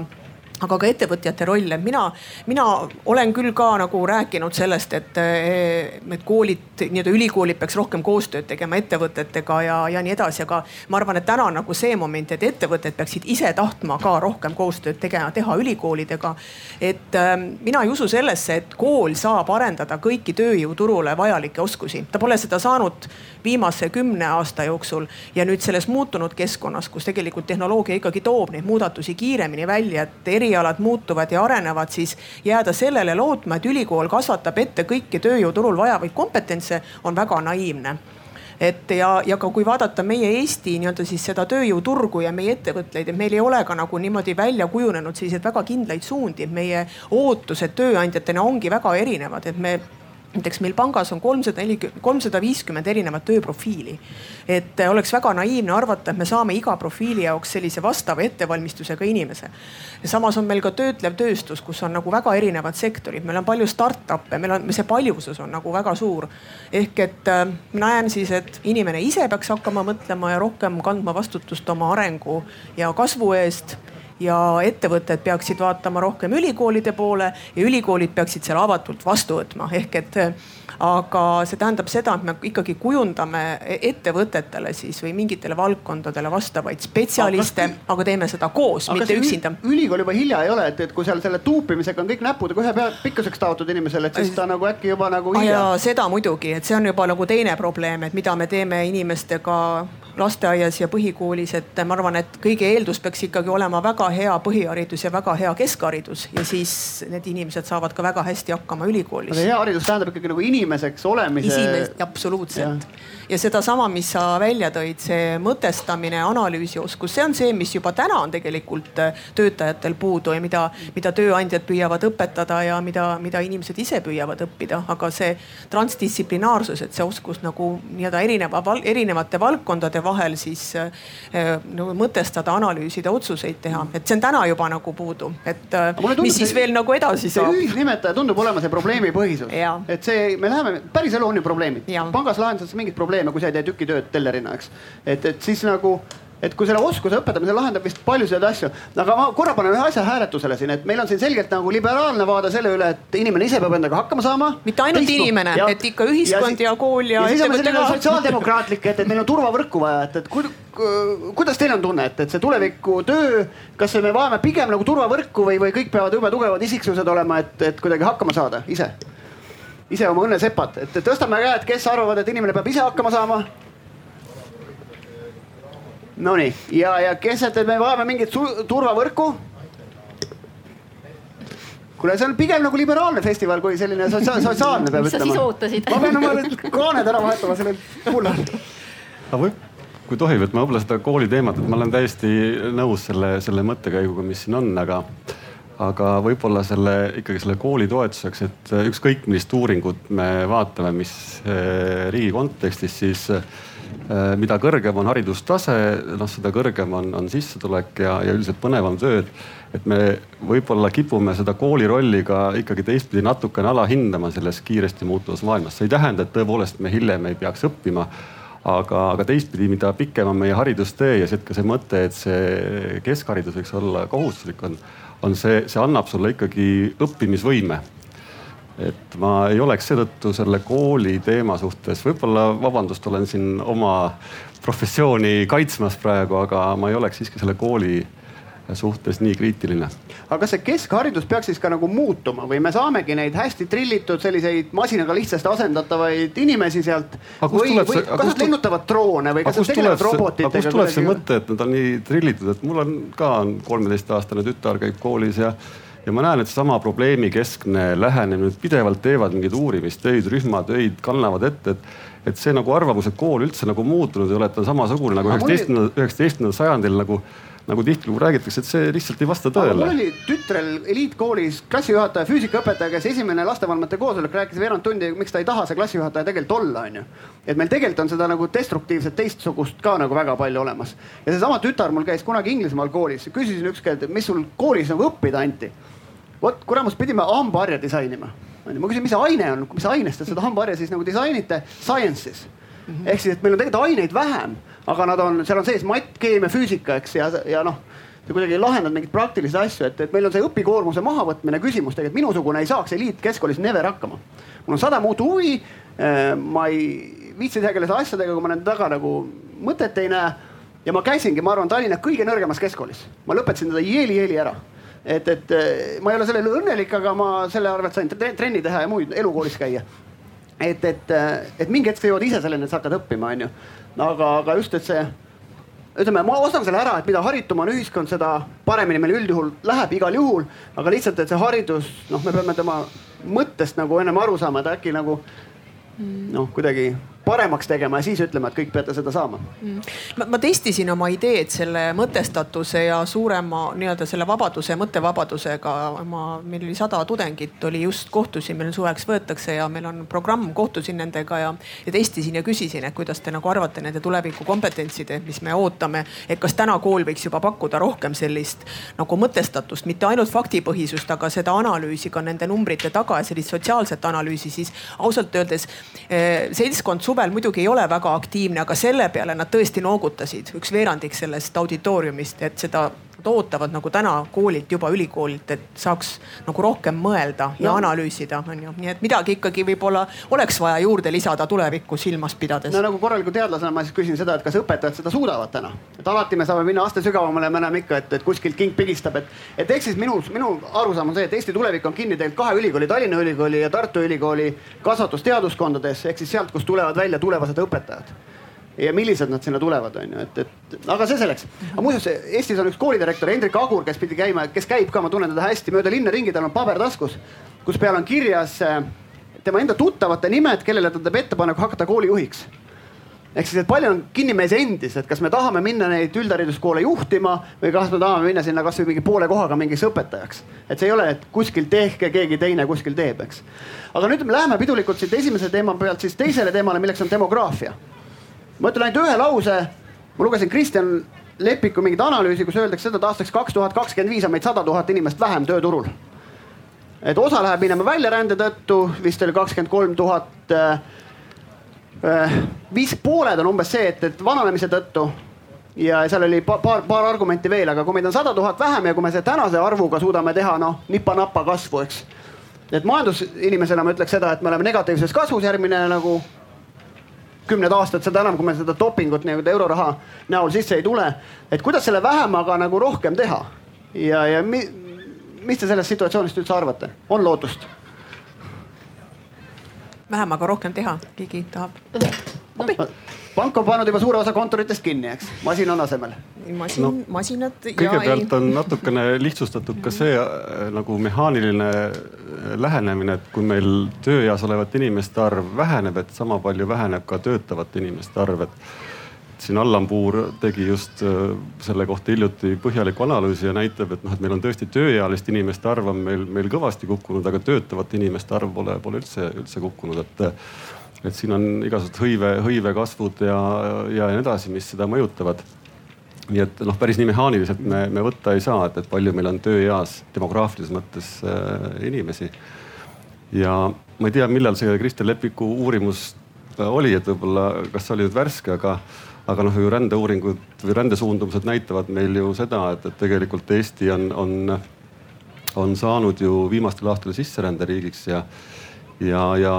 aga ka ettevõtjate roll, et mina, mina olen küll ka nagu rääkinud sellest, et, et koolid, nii-öelda ülikoolid peaks rohkem koostööd tegema ettevõtetega ja, ja nii edasi, aga ma arvan, et täna on nagu see moment, et ettevõtted peaksid ise tahtma ka rohkem koostööd tegema, teha ülikoolidega. et äh, mina ei usu sellesse, et kool saab arendada kõiki tööjõuturule vajalikke oskusi, ta pole seda saanud viimase kümne aasta jooksul ja nüüd selles muutunud keskkonnas, kus tegelikult tehnoloogia ikkagi toob neid muudatusi kiiremini välja, et erialad muutuvad ja arenevad, siis jääda sellele lootma, et ülikool kasvatab ette kõiki tööjõuturul vajavaid kompetentse, on väga naiivne. Et ja, ja ka kui vaadata meie Eesti nii-öelda siis seda tööjõuturgu ja meie ettevõtteid, et meil ei ole ka nagu niimoodi välja kujunenud selliseid väga kindlaid suundi, et meie ootused tööandjatena ongi väga erinevad, et me näiteks meil pangas on kolmsada nelikümmend, kolmsada viiskümmend erinevat tööprofiili. et oleks väga naiivne arvata, et me saame iga profiili jaoks sellise vastava ettevalmistusega inimese. samas on meil ka töötlev tööstus, kus on nagu väga erinevad sektorid, meil on palju startup'e, meil on, see paljusus on nagu väga suur. ehk et äh, näen siis, et inimene ise peaks hakkama mõtlema ja rohkem kandma vastutust oma arengu ja kasvu eest ja ettevõtted peaksid vaatama rohkem ülikoolide poole ja ülikoolid peaksid selle avatult vastu võtma, ehk et aga see tähendab seda, et me ikkagi kujundame ettevõtetele siis või mingitele valdkondadele vastavaid spetsialiste, aga teeme seda koos, mitte üksinda. ülikool juba hilja ei ole, et, et kui seal selle tuupimisega on kõik näpudega ühe pea pikkuseks taotud inimesele, et siis ta nagu äkki juba nagu hilja. seda muidugi, et see on juba nagu teine probleem, et mida me teeme inimestega lasteaias ja põhikoolis, et ma arvan, et kõige eeldus peaks ikkagi olema väga hea põhiharidus ja väga hea keskharidus ja siis need inimesed saavad ka väga hästi hakkama ülikoolis. hea haridus tähendab ikkagi nagu inimeseks olemise. Absoluutselt ja ja sedasama, mis sa välja tõid, see mõtestamine, analüüsioskus, see on see, mis juba täna on tegelikult äh, töötajatel puudu ja mida, mida tööandjad püüavad õpetada ja mida, mida inimesed ise püüavad õppida, aga see transdistsiplinaarsus, et see oskus nagu nii-öelda erineva, erinevate valdkondade vahel siis äh, nagu mõtestada, analüüsida, otsuseid teha, et see on täna juba nagu puudu, et äh, tundub, mis siis see, veel nagu edasi saab. ühisnimetaja tundub olema see probleemipõhisus, et see, me läheme, päriselu on ju probleemid, pangas lahendatakse mingit probleemi probleeme, kui sa ei tee tükitööd tellerina, eks. et, et siis nagu et kui selle oskuse õpetamise lahendab vist paljusid asju, aga ma korra panen ühe asja hääletusele siin, et meil on siin selgelt nagu liberaalne vaade selle üle, et inimene ise peab endaga hakkama saama. mitte ainult Teisku. inimene, et ikka ühiskond ja, ja kool ja. ja siis on selline sotsiaaldemokraatlik, et, et meil on turvavõrku vaja, et, et ku, kuidas teil on tunne, et, et see tuleviku töö, kas me vajame pigem nagu turvavõrku või, või kõik peavad jube tugevad isiksused olema, et, et kuidagi hakkama saada ise? Ise oma õnnesepad, et tõstame käed, kes arvavad, et inimene peab ise hakkama saama. Nonii ja, ja kes, et me vajame mingit turvavõrku kuule, see on pigem nagu liberaalne festival kui selline sotsiaal, sotsiaalne peab ütlema. mis sa siis ootasid? ma pean oma kaaned ära vahetama sellel pullal. aga võib, kui tohib, et ma võib-olla seda kooli teemat, et ma olen täiesti nõus selle, selle mõttekäiguga, mis siin on, aga aga võib-olla selle ikkagi selle kooli toetuseks, et äh, ükskõik millist uuringut me vaatame, mis äh, riigi kontekstis, siis äh, mida kõrgem on haridustase, noh seda kõrgem on, on sissetulek ja, ja üldiselt põnevam töö. et me võib-olla kipume seda kooli rolli ka ikkagi teistpidi natukene alahindama selles kiiresti muutuvas maailmas. see ei tähenda, et tõepoolest me hiljem ei peaks õppima aga, aga teistpidi, mida pikem on meie haridustee ja siit ka see mõte, et see keskharidus võiks olla kohustuslik, on on see, see annab sulle ikkagi õppimisvõime. et ma ei oleks seetõttu selle kooli teema suhtes, võib-olla vabandust, olen siin oma professiooni kaitsmas praegu, aga ma ei oleks siiski selle kooli suhtes nii kriitiline. aga see keskharidus peaks siis ka nagu muutuma või me saamegi neid hästi trillitud selliseid masinaga lihtsasti asendatavaid inimesi sealt? või, või see, kas nad lennutavad droone või kas nad tegelevad robotitega? kust tuleb see mõte, et nad on nii trillitud, et mul on ka kolmeteistaastane tütar käib koolis ja ja ma näen, et seesama probleemikeskne lähenemine, pidevalt teevad mingeid uurimistöid, rühmatöid, kannavad ette, et et see nagu arvamus, et kool üldse nagu muutunud ei ole, et ta on samasugune nagu üheksateistkümnendal, üheksateistkümnendal sajandil nagu nagu tihtilugu räägitakse, et see lihtsalt ei vasta tõele. mul oli tütrel eliitkoolis klassijuhataja, füüsikaõpetaja, kes esimene lastevanemate koosolek rääkis veerand tundi, miks ta ei taha see klassijuhataja tegelikult olla, onju. et meil tegelikult on seda nagu destruktiivset teistsugust ka nagu väga palju olemas. ja seesama tütar mul käis kunagi Inglismaal koolis, küsisin ükskord, mis sul koolis nagu õppida anti. vot kuramus, pidime hambaharja disainima. ma küsin, mis aine on, mis ainest te seda hambaharja siis nagu disainite? Sciences ehk siis, et meil on tegelikult aineid vähem aga nad on, seal on sees matt, keemia, füüsika, eks ja, ja noh sa kuidagi lahendad mingeid praktilisi asju, et, et meil on see õpikoormuse mahavõtmine küsimus tegelikult minusugune ei saaks eliitkeskkoolis never hakkama. mul on sada muud huvi. Eh, ma ei viitsi tegeleda asjadega, kui ma nende taga nagu mõtet ei näe. ja ma käisingi, ma arvan, Tallinna kõige nõrgemas keskkoolis. ma lõpetasin teda jeeli-jeeli ära. et, et eh, ma ei ole selle üle õnnelik, aga ma selle arvelt sain trenni teha ja muid elukoolis käia. Et, et, eh, et mingi hetk sa jõuad ise selleni, et sa hakkad õppima, onju aga, aga just, et see ütleme, ma ostan selle ära, et mida haritum on ühiskond, seda paremini meil üldjuhul läheb igal juhul. aga lihtsalt, et see haridus, noh, me peame tema mõttest nagu ennem aru saama, et äkki nagu noh, kuidagi paremaks tegema ja siis ütlema, et kõik peate seda saama mm.. Ma, ma testisin oma ideed selle mõtestatuse ja suurema nii-öelda selle vabaduse, mõttevabadusega. ma, meil oli sada tudengit oli just kohtusin, meil suveks võetakse ja meil on programm, kohtusin nendega ja, ja testisin ja küsisin, et kuidas te nagu arvate nende tuleviku kompetentside, mis me ootame. et kas täna kool võiks juba pakkuda rohkem sellist nagu mõtestatust, mitte ainult faktipõhisust, aga seda analüüsi ka nende numbrite taga ja sellist sotsiaalset analüüsi, siis ausalt öeldes eh, seltskond suvel muidugi ei ole väga aktiivne, aga selle peale nad tõesti noogutasid, üks veerandik sellest auditooriumist, et seda ootavad nagu täna koolilt juba ülikoolilt, et saaks nagu rohkem mõelda ja no. analüüsida, on ju. nii et midagi ikkagi võib-olla oleks vaja juurde lisada tulevikku silmas pidades. no nagu korraliku teadlasena ma siis küsin seda, et kas õpetajad seda suudavad täna, et alati me saame minna aste sügavamale me näeme ikka, et, et kuskilt king pigistab, et, et ehk siis minu, minu arusaam on see, et Eesti tulevik on kinni tegelikult kahe ülikooli, Tallinna Ülikooli ja Tartu Ülikooli kasvatusteaduskondades ehk siis sealt, kust tulevad välja tulevased õpetajad ja millised nad sinna tulevad, on ju, et, et aga see selleks. aga muuseas, Eestis on üks koolidirektor Hendrik Agur, kes pidi käima, kes käib ka, ma tunnen teda hästi mööda linna ringi, tal on paber taskus, kus peal on kirjas äh, tema enda tuttavate nimed, kellele ta teeb ettepaneku hakata koolijuhiks ehk siis, et palju on kinni meis endis, et kas me tahame minna neid üldhariduskoole juhtima või kas me tahame minna sinna kasvõi mingi poole kohaga mingiks õpetajaks. et see ei ole, et kuskil tehke, keegi teine kuskil teeb, eks. aga nüüd me läheme pidulikult siit esimese teema pealt siis teisele teemale, milleks on demograafia ma ütlen ainult ühe lause. ma lugesin Kristjan Lepiku mingit analüüsi, kus öeldakse seda, et aastaks kaks tuhat kakskümmend viis on meid sada tuhat inimest vähem tööturul. et osa läheb minema väljarände tõttu, vist oli kakskümmend kolm tuhat. Äh, äh, viis pooled on umbes see, et, et vananemise tõttu ja seal oli paar, paar argumenti veel, aga kui meid on sada tuhat vähem ja kui me selle tänase arvuga suudame teha noh nipa-napa kasvu, eks. et majandusinimesena ma ütleks seda, et me oleme negatiivses kasvus järgmine nagu kümned aastad, seda enam, kui meil seda dopingut nii-öelda euroraha näol sisse ei tule. et kuidas selle vähemaga nagu rohkem teha ja, ja mi, mis te sellest situatsioonist üldse arvate, on lootust? vähemaga rohkem teha, keegi tahab no.? pank on pannud juba suure osa kontoritest kinni, eks, masin on asemel. masin no,, masinad. kõigepealt ei... on natukene lihtsustatud ka see äh, nagu mehaaniline äh, lähenemine, et kui meil tööeas olevate inimeste arv väheneb, et sama palju väheneb ka töötavate inimeste arv, et siin Allan Puur tegi just äh, selle kohta hiljuti põhjaliku analüüsi ja näitab, et noh, et meil on tõesti tööealiste inimeste arv on meil, meil kõvasti kukkunud, aga töötavate inimeste arv pole, pole üldse, üldse kukkunud, et et siin on igasugused hõive, hõive kasvud ja, ja nii edasi, mis seda mõjutavad. nii et noh, päris nii mehaaniliselt me, me võtta ei saa, et, et palju meil on tööeas demograafilises mõttes äh, inimesi. ja ma ei tea, millal see Kristel Lepiku uurimus äh, oli, et võib-olla, kas see oli nüüd värske, aga aga noh, ju rändeuuringud või rändesuundumused näitavad meil ju seda, et, et tegelikult Eesti on, on, on saanud ju viimastel aastatel sisseränderiigiks ja, ja, ja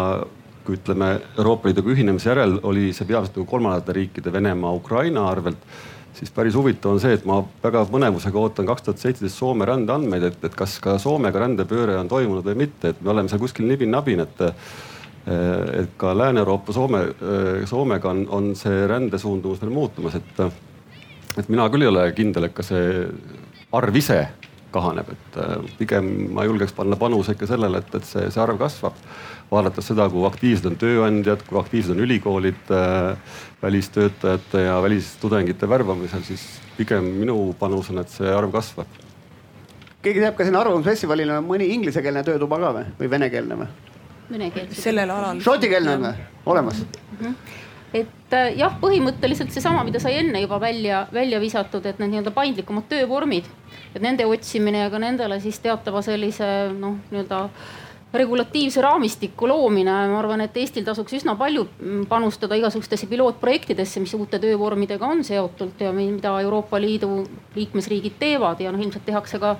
ütleme Euroopa Liiduga ühinemise järel oli see peamiselt nagu kolmandate riikide Venemaa, Ukraina arvelt siis päris huvitav on see, et ma väga põnevusega ootan kaks tuhat seitseteist Soome rändeandmeid, et, et kas ka Soomega rändepööre on toimunud või mitte, et me oleme seal kuskil nibin-nabin, et et ka Lääne-Euroopa Soome, Soomega on, on see rändesuundumus veel muutumas, et, et mina küll ei ole kindel, et ka see arv ise kahaneb, et pigem ma julgeks panna panuse ikka sellele, et, et see, see arv kasvab vaadates seda, kui aktiivsed on tööandjad, kui aktiivsed on ülikoolid äh, välistöötajate ja välistudengite värbamisel, siis pigem minu panus on, et see arv kasvab. keegi teab ka sinna Arvamusfestivalile mõni inglisekeelne töötuba ka või, või venekeelne või? venekeelne. sellel alal. Šotikeelne on või, olemas mm? -hmm et äh, jah, põhimõtteliselt seesama, mida sai enne juba välja, välja visatud, et need nii-öelda paindlikumad töövormid, et nende otsimine ja ka nendele siis teatava sellise noh, nii-öelda regulatiivse raamistiku loomine, ma arvan, et Eestil tasuks üsna palju panustada igasugustesse pilootprojektidesse, mis uute töövormidega on seotud ja mida Euroopa Liidu liikmesriigid teevad ja noh, ilmselt tehakse ka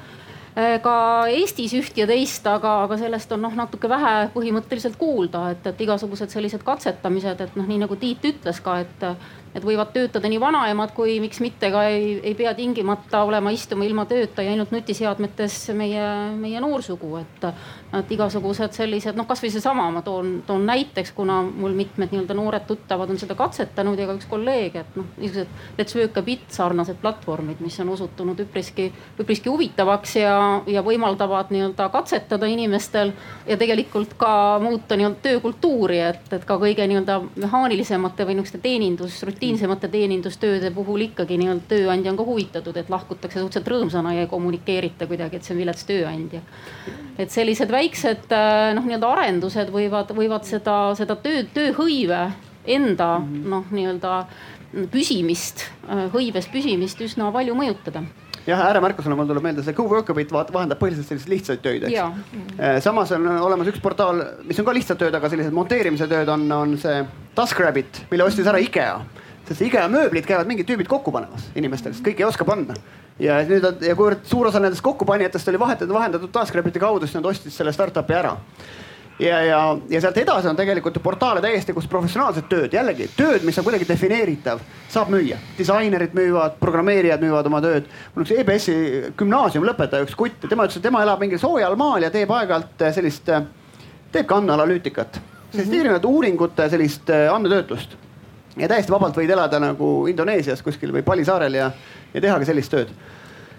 ka Eestis üht ja teist, aga, aga sellest on noh, natuke vähe põhimõtteliselt kuulda, et, et igasugused sellised katsetamised, et noh, nii nagu Tiit ütles ka, et et võivad töötada nii vanaemad kui miks mitte ka ei, ei pea tingimata olema istuma ilma tööta ja ainult nutiseadmetes meie, meie noorsugu, et. et igasugused sellised noh, kasvõi seesama ma toon, toon näiteks, kuna mul mitmed nii-öelda noored tuttavad on seda katsetanud ja ka üks kolleeg, et noh, niisugused Let's Work a Bit sarnased platvormid, mis on osutunud üpriski, üpriski huvitavaks ja, ja võimaldavad nii-öelda katsetada inimestel ja tegelikult ka muuta nii-öelda töökultuuri, et, et ka kõige nii-öelda mehaanilisemate või niisuguste teenindusrutiinide rutiinsemate teenindustööde puhul ikkagi nii-öelda tööandja on ka huvitatud, et lahkutakse suhteliselt rõõmsana ja ei kommunikeerita kuidagi, et see on vilets tööandja. et sellised väiksed äh, noh, nii-öelda arendused võivad, võivad seda, seda töö, tööhõive enda noh, nii-öelda püsimist, äh, hõives püsimist üsna palju mõjutada jah, ääremärkusena mul tuleb meelde see GoWorkabit vahendab põhiliselt selliseid lihtsaid töid, eks. Äh, samas on olemas üks portaal, mis on ka lihtsad tööd, aga sellised monteerimise tööd on, on see TaskRabbit, mille ostis ära IKEA sest IKEA mööblid käivad mingid tüübid kokku panemas inimestele, sest kõik ei oska panna. ja nüüd ja kuivõrd suur osa nendest kokkupanijatest oli vahetatud, vahendatud Taskrapiti kaudu, siis nad ostsid selle startup'i ära ja, ja, ja sealt edasi on tegelikult portaale täiesti, kus professionaalset tööd, jällegi tööd, mis on kuidagi defineeritav, saab müüa. disainerid müüvad, programmeerijad müüvad oma tööd. mul üks EBS-i gümnaasiumilõpetaja, üks kutt, tema ütles, et tema elab mingil soojal maal ja teeb aeg-ajalt eh, sellist, eh, teeb ka andmeanalüütikat. sellist mm -hmm. erinevate uuringute sellist eh, andmetöötlust. Ja täiesti vabalt võid elada nagu Indoneesias kuskil või Pali saarel ja, ja teha ka sellist tööd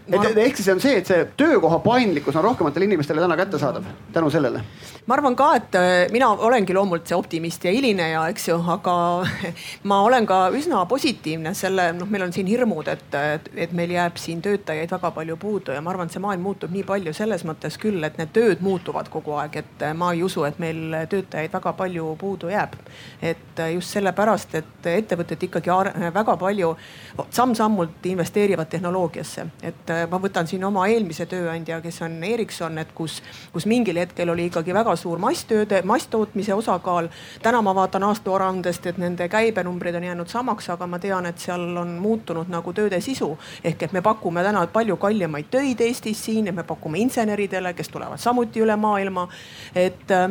et ehk siis on see, et see töökoha paindlikkus on rohkematele inimestele täna kättesaadav tänu sellele. ma arvan ka, et äh, mina olengi loomult see optimist ja hilineja, eks ju, aga ma olen ka üsna positiivne selle, noh, meil on siin hirmud, et, et meil jääb siin töötajaid väga palju puudu ja ma arvan, et see maailm muutub nii palju selles mõttes küll, et need tööd muutuvad kogu aeg, et ma ei usu, et meil töötajaid väga palju puudu jääb. et just sellepärast, et ettevõtted ikkagi väga palju samm-sammult investeerivad tehnoloogiasse, et Äh, ma võtan siin oma eelmise tööandja, kes on Ericsson, et kus, kus mingil hetkel oli ikkagi väga suur masstööde, masstootmise osakaal. täna ma vaatan aastaaruandest, et nende käibenumbrid on jäänud samaks, aga ma tean, et seal on muutunud nagu tööde sisu. ehk et me pakume täna palju kallimaid töid Eestis siin ja me pakume inseneridele, kes tulevad samuti üle maailma, et äh,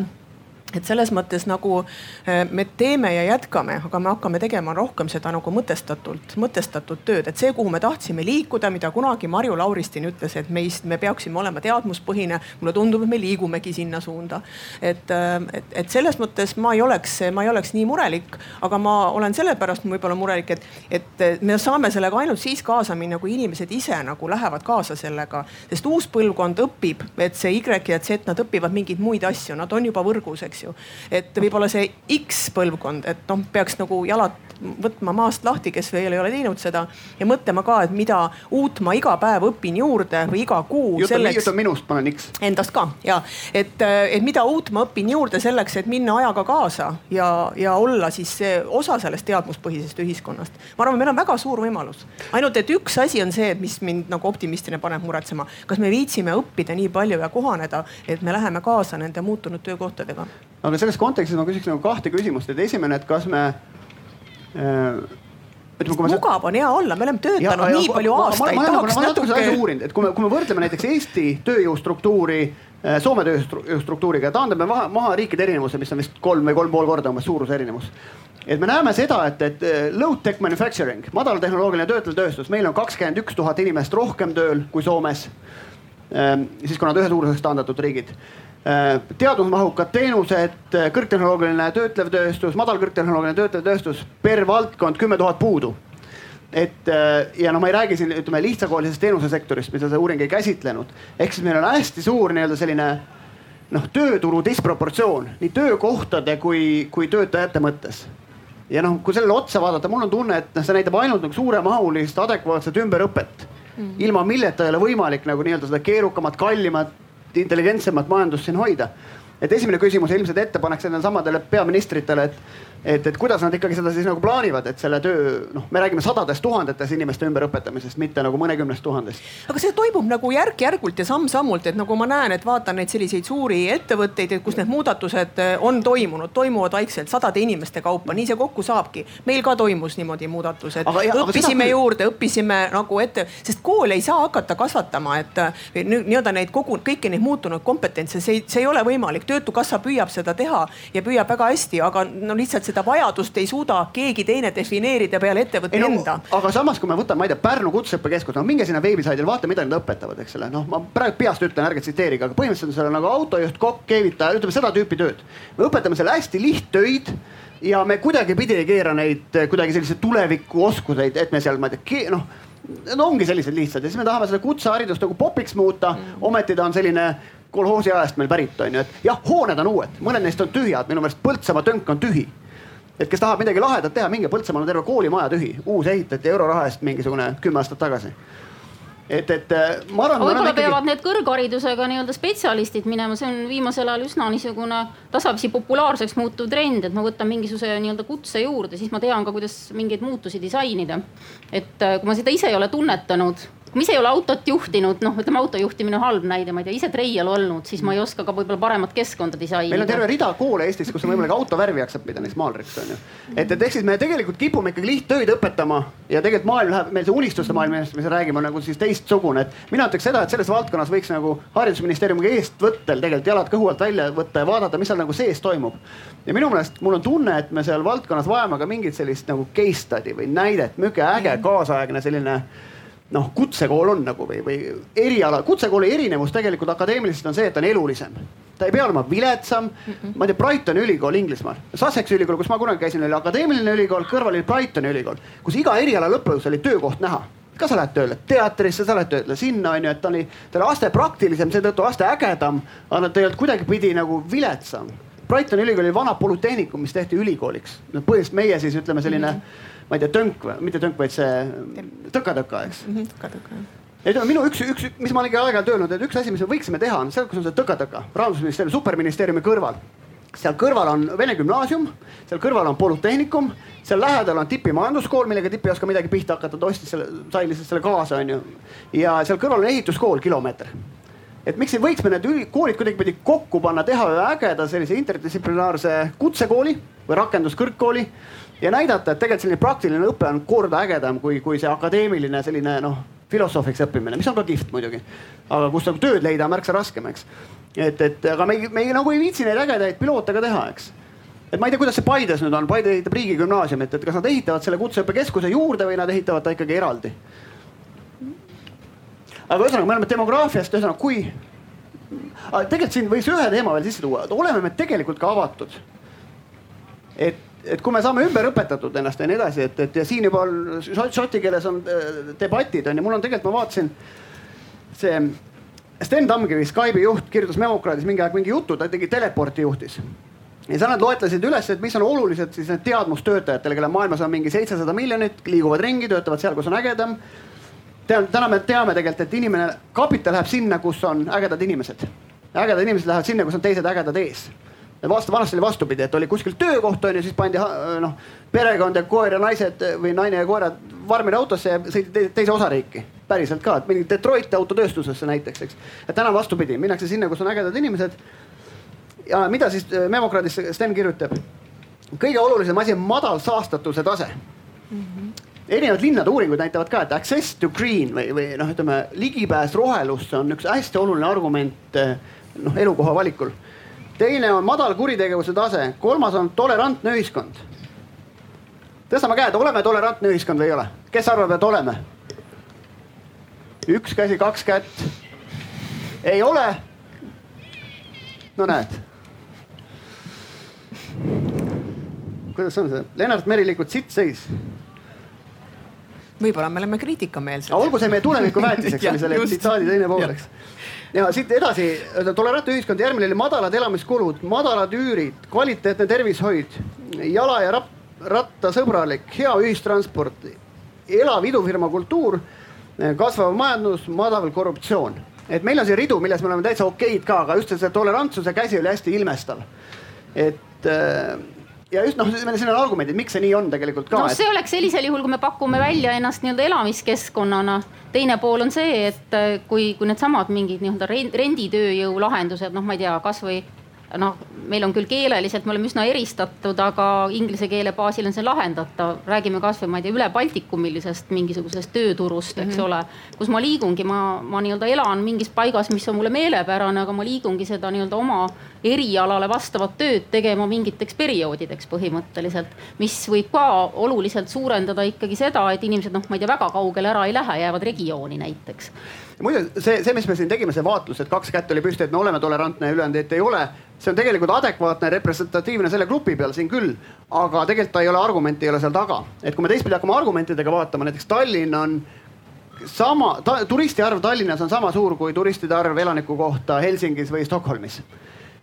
et selles mõttes nagu äh, me teeme ja jätkame, aga me hakkame tegema rohkem seda nagu mõtestatult, mõtestatud tööd, et see, kuhu me tahtsime liikuda, mida kunagi Marju Lauristin ütles, et meist, me peaksime olema teadmuspõhine. mulle tundub, et me liigumegi sinna suunda. et, äh, et, et selles mõttes ma ei oleks, ma ei oleks nii murelik, aga ma olen sellepärast võib-olla murelik, et, et me saame sellega ainult siis kaasa minna, kui inimesed ise nagu lähevad kaasa sellega. sest uus põlvkond õpib, et see Y ja Z, nad õpivad mingeid muid asju, nad on juba võrgus, eks ju. Et võib-olla see X põlvkond, et noh, peaks nagu jalad võtma maast lahti, kes veel ei ole teinud seda ja mõtlema ka, et mida uut ma iga päev õpin juurde või iga kuu. jutt on minust, ma olen X. Endast ka ja, et, et mida uut ma õpin juurde selleks, et minna ajaga kaasa ja, ja olla siis osa sellest teadmuspõhisest ühiskonnast. ma arvan, meil on väga suur võimalus, ainult et üks asi on see, mis mind nagu optimistina paneb muretsema, kas me viitsime õppida nii palju ja kohaneda, et me läheme kaasa nende muutunud töökohtadega aga selles kontekstis ma küsiks nagu kahte küsimust, et esimene, et kas me äh, ütleme, mugav on hea olla, me oleme töötanud ja, ja, nii palju aastaid. ma, ma natuke asja uurinud, et kui me, kui me võrdleme näiteks Eesti tööjõustruktuuri äh, Soome tööjõustruktuuriga ja taandame maha, maha riikide erinevuse, mis on vist kolm või kolm pool korda umbes suuruse erinevus. et me näeme seda, et, et äh, low-tech manufacturing, madaltehnoloogiline töötlev tööstus, meil on kakskümmend üks tuhat inimest rohkem tööl kui Soomes. siis kui nad ühesuuruseks taandatud riigid Äh, teadusmahukad teenused, äh, kõrgtehnoloogiline töötlev tööstus, madalkõrgtehnoloogiline töötlev tööstus per valdkond kümme tuhat puudu. et äh, ja no ma ei räägi siin ütleme lihtsakoelisest teenusesektorist, mida see uuring ei käsitlenud. ehk siis meil on hästi suur nii-öelda selline noh, tööturu disproportsioon nii töökohtade kui, kui töötajate mõttes ja noh, kui sellele otsa vaadata, mul on tunne, et noh, see näitab ainult nagu suuremahulist adekvaatset ümberõpet mm. ilma milleta ei ole võimalik nagu nii-öelda seda keerukamat, kallimat intelligentsemat majandust siin hoida. et esimene küsimus ilmselt ettepanek nendele samadele peaministritele, et et, et kuidas nad ikkagi seda siis nagu plaanivad, et selle töö, noh, me räägime sadadest tuhandetes inimeste ümberõpetamisest, mitte nagu mõnekümnest tuhandest. aga see toimub nagu järk-järgult ja samm-sammult, et nagu ma näen, et vaatan neid selliseid suuri ettevõtteid, kus need muudatused eh, on toimunud, toimuvad vaikselt sadade inimeste kaupa, nii see kokku saabki. meil ka toimus niimoodi muudatused, õppisime seda... juurde, õppisime nagu ette, sest kool ei saa hakata kasvatama, et eh, nii-öelda neid kogu, kõiki neid muutunud kompetentse, see ei, see ei ole võimalik, töötukassa püüab seda teha ja püüab väga hästi, aga no lihtsalt see seda vajadust ei suuda keegi teine defineerida peale ettevõtte no, enda. aga samas, kui me võtame, ma ei tea, Pärnu Kutseõppekeskus, no minge sinna veebisaidile, vaata, mida nad õpetavad, eks ole. noh, ma praegu peast ütlen, ärge tsiteerige, aga põhimõtteliselt on seal nagu autojuht, kokk, keevitaja, ütleme seda tüüpi tööd. me õpetame seal hästi lihttöid ja me kuidagipidi ei keera neid kuidagi selliseid tulevikuoskuseid, et me seal, ma ei tea, noh Need ongi sellised lihtsad ja siis me tahame seda kutseharidust nagu popiks muuta mm., ometi ta on selline kolhoosi ajast meil pärit on ju, et jah, hooned on uued, mõned neist on tühjad, minu meelest Põltsamaa tönk on tühi et kes tahab midagi lahedat teha, minge Põltsamaal on terve koolimaja tühi, uus ehitati euroraha eest mingisugune kümme aastat tagasi et, et äh, ma arvan. võib-olla ikkagi... peavad need kõrgharidusega nii-öelda spetsialistid minema, see on viimasel ajal üsna niisugune tasapisi populaarseks muutuv trend, et ma võtan mingisuguse nii-öelda kutse juurde, siis ma tean ka, kuidas mingeid muutusi disainida. et äh, kui ma seda ise ei ole tunnetanud ma ise ei ole autot juhtinud, noh, ütleme auto juhtimine on halb näide, ma ei tea, ise treial olnud, siis ma ei oska ka võib-olla paremat keskkonda disainida. meil on terve rida koole Eestis, kus on võimalik auto värvi jaksab pidada, näiteks maalriks on ju. et, et ehk siis me tegelikult kipume ikkagi lihttöid õpetama ja tegelikult maailm läheb, meil see unistuste maailm, millest me räägime, on nagu siis teistsugune, et mina ütleks seda, et selles valdkonnas võiks nagu haridusministeeriumiga eestvõttel tegelikult jalad kõhu alt välja võtta ja vaadata, mis seal nagu sees toimub. ja minu meelest mul on tunne, et me seal valdkonnas vajame ka mingit sellist nagu case study või näidet, milline äge kaasaegne selline noh, kutsekool on nagu või, või eriala, kutsekooli erinevus tegelikult akadeemiliselt on see, et ta on elulisem ta ei pea olema viletsam mm. -mm. ma ei tea, Brightoni ülikool Inglismaal, Sussexi ülikool, kus ma kunagi käisin, oli akadeemiline ülikool, kõrval oli Brightoni ülikool, kus iga eriala lõpus oli töökoht näha ka sa lähed tööle teatrisse, sa lähed tööle sinna onju, et ta oli, ta oli aste praktilisem, seetõttu aste ägedam, aga olnud kuidagipidi nagu viletsam. Brightoni ülikool oli vana polütehnikum, mis tehti ülikooliks. no põhiliselt meie siis ütleme selline mm, -hmm. Ma ei tea, tönk mitte tönk, vaid see tõka-tõka, eks mm. -hmm, tõka-tõka ei no minu üks, üks, mis ma olengi aeg-ajalt öelnud, et üks asi, mis me võiksime teha, on seal, kus on see tõka-tõka, rahandusministeeriumi, superministeeriumi kõrval seal kõrval on Vene gümnaasium, seal kõrval on polütehnikum, seal lähedal on Tipi majanduskool, millega Tipp ei oska midagi pihta hakata, ta ostis selle, sai lihtsalt selle kaasa, onju. ja seal kõrval on ehituskool kilomeeter et miks ei võiks me need koolid kuidagipidi kokku panna, teha ühe ägeda sellise interdistsiplinaarse kutsekooli või rakenduskõrgkooli ja näidata, et tegelikult selline praktiline õpe on korda ägedam kui, kui see akadeemiline selline noh, filosoofiks õppimine, mis on ka kihvt muidugi. aga kus nagu tööd leida on märksa raskem, eks. et, et aga me, me nagu ei viitsi neid ägedaid piloote ka teha, eks et ma ei tea, kuidas see Paides nüüd on, Paide ehitab riigigümnaasiumit, et kas nad ehitavad selle kutseõppekeskuse juurde või nad ehitavad ta ikkagi eraldi aga ühesõnaga, me oleme demograafiast, ühesõnaga kui. tegelikult siin võiks ühe teema veel sisse tuua, oleme me tegelikult ka avatud. et, et kui me saame ümber õpetatud ennast ja nii edasi, et, et ja siin juba on šoti keeles on äh, debatid on ju, mul on tegelikult, ma vaatasin see Sten Tamkivi, Skype'i juht, kirjutas Memokraadis mingi aeg mingi jutu, ta tegi teleporti juhtis ja seal nad loetlesid üles, et mis on olulised siis need teadmustöötajatele, kelle maailmas on mingi seitsesada miljonit, liiguvad ringi, töötavad seal, kus on ägedam täna me teame tegelikult, et inimene, kapital läheb sinna, kus on ägedad inimesed. ägedad inimesed lähevad sinna, kus on teised ägedad ees. Vastu, vanasti oli vastupidi, et oli kuskil töökoht on ju, siis pandi noh, perekond ja koer ja naised või naine ja koerad varmide autosse ja sõiti teise osariiki. päriselt ka, et mingi Detroit autotööstusesse näiteks, eks. et täna vastupidi, minnakse sinna, kus on ägedad inimesed. ja mida siis äh, Memokraadis Sten kirjutab? kõige olulisem asi on madal saastatuse tase mm. -hmm erinevad linnade uuringud näitavad ka, et access to green või, või noh, ütleme ligipääs rohelusse on üks hästi oluline argument eh, noh elukoha valikul. Teine on madal kuritegevuse tase, kolmas on tolerantne ühiskond. tõstame käed, oleme tolerantne ühiskond või ei ole, kes arvab, et oleme? üks käsi, kaks kätt. ei ole. no näed. kuidas on see, Lennart Meri liigub sitt-seis võib-olla me oleme kriitikameelsed. olgu see meie tuleviku väetiseks oli selle tsitaadi teine pool, eks. Ja siit edasi, tolerantne ühiskond, järgmine oli madalad elamiskulud, madalad üürid, kvaliteetne tervishoid, jala ja rattasõbralik, hea ühistransport, elav idufirma kultuur, kasvav majandus, madal korruptsioon et meil on siin ridu, milles me oleme täitsa okeid ka, aga just see tolerantsuse käsi oli hästi ilmestav. et äh, ja just noh, siin on argumendid, miks see nii on tegelikult ka. no see oleks sellisel juhul, kui me pakume välja ennast nii-öelda elamiskeskkonnana. teine pool on see, et äh, kui, kui needsamad mingid nii-öelda renditööjõu lahendused, noh, ma ei tea, kasvõi noh, meil on küll keeleliselt, me oleme üsna eristatud, aga inglise keele baasil on see lahendatav. räägime kasvõi, ma ei tea, üle Baltikumilisest mingisugusest tööturust, eks mm -hmm. ole. kus ma liigungi, ma, ma nii-öelda elan mingis paigas, mis on mulle meelepärane, aga ma liigungi seda nii-öelda oma erialale vastavat tööd tegema mingiteks perioodideks põhimõtteliselt. mis võib ka oluliselt suurendada ikkagi seda, et inimesed noh, ma ei tea, väga kaugele ära ei lähe, jäävad regiooni näiteks muide, see, see, mis me siin tegime, see vaatlus, et kaks kätt oli püsti, et me oleme tolerantne ja ülejäänud ei ole see on tegelikult adekvaatne, representatiivne selle grupi peal siin küll, aga tegelikult ta ei ole, argumenti ei ole seal taga. et kui me teistpidi hakkame argumentidega vaatama, näiteks Tallinn on sama ta,, turisti arv Tallinnas on sama suur kui turistide arv elaniku kohta Helsingis või Stockholmis.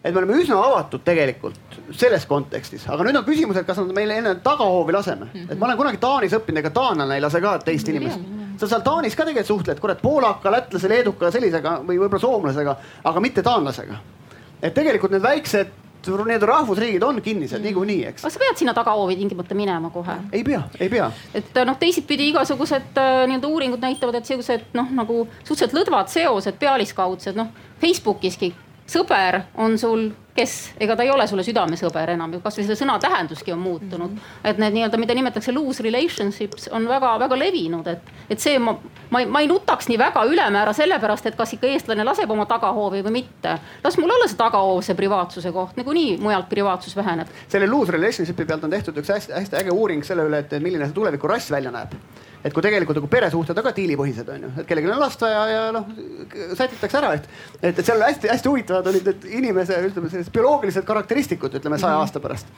et me oleme üsna avatud tegelikult selles kontekstis, aga nüüd on küsimus, et kas nad meile enne tagahoovi laseme mm. -hmm. et ma olen kunagi Taanis õppinud, ega taanlane ei lase ka teist inimest. sa seal Taanis ka tegelikult suhtled, kurat, poolaka, lätlase, leeduka, sellisega või võib-olla soomlasega, aga mitte taanlasega et tegelikult need väiksed need rahvusriigid on kinnised mm. niikuinii, eks. aga sa pead sinna tagahoovi tingimata minema kohe? ei pea, ei pea. et noh, teisipidi igasugused äh, nii-öelda uuringud näitavad, et sihukesed noh, nagu suhteliselt lõdvad seosed, pealiskaudsed, noh Facebookiski sõber on sul kes, ega ta ei ole sulle südamesõber enam ju, kasvõi selle sõna tähenduski on muutunud mm. -hmm. et need nii-öelda, mida nimetatakse loose relationships on väga-väga levinud, et, et see ma, ma ei, ma ei nutaks nii väga ülemäära sellepärast, et kas ikka eestlane laseb oma tagahoovi või mitte. las mul olla see tagahoov, see privaatsuse koht, niikuinii mujalt privaatsus väheneb. selle loose relationship'i pealt on tehtud üks hästi-hästi äge uuring selle üle, et milline see tulevikurass välja näeb et kui tegelikult nagu peresuhted on ka diilipõhised on ju, et kellelgi on last vaja ja noh sätitakse ära, et, et, et seal hästi-hästi huvitavad olid need inimese ütleme sellised bioloogilised karakteristikud, ütleme saja mhm. aasta pärast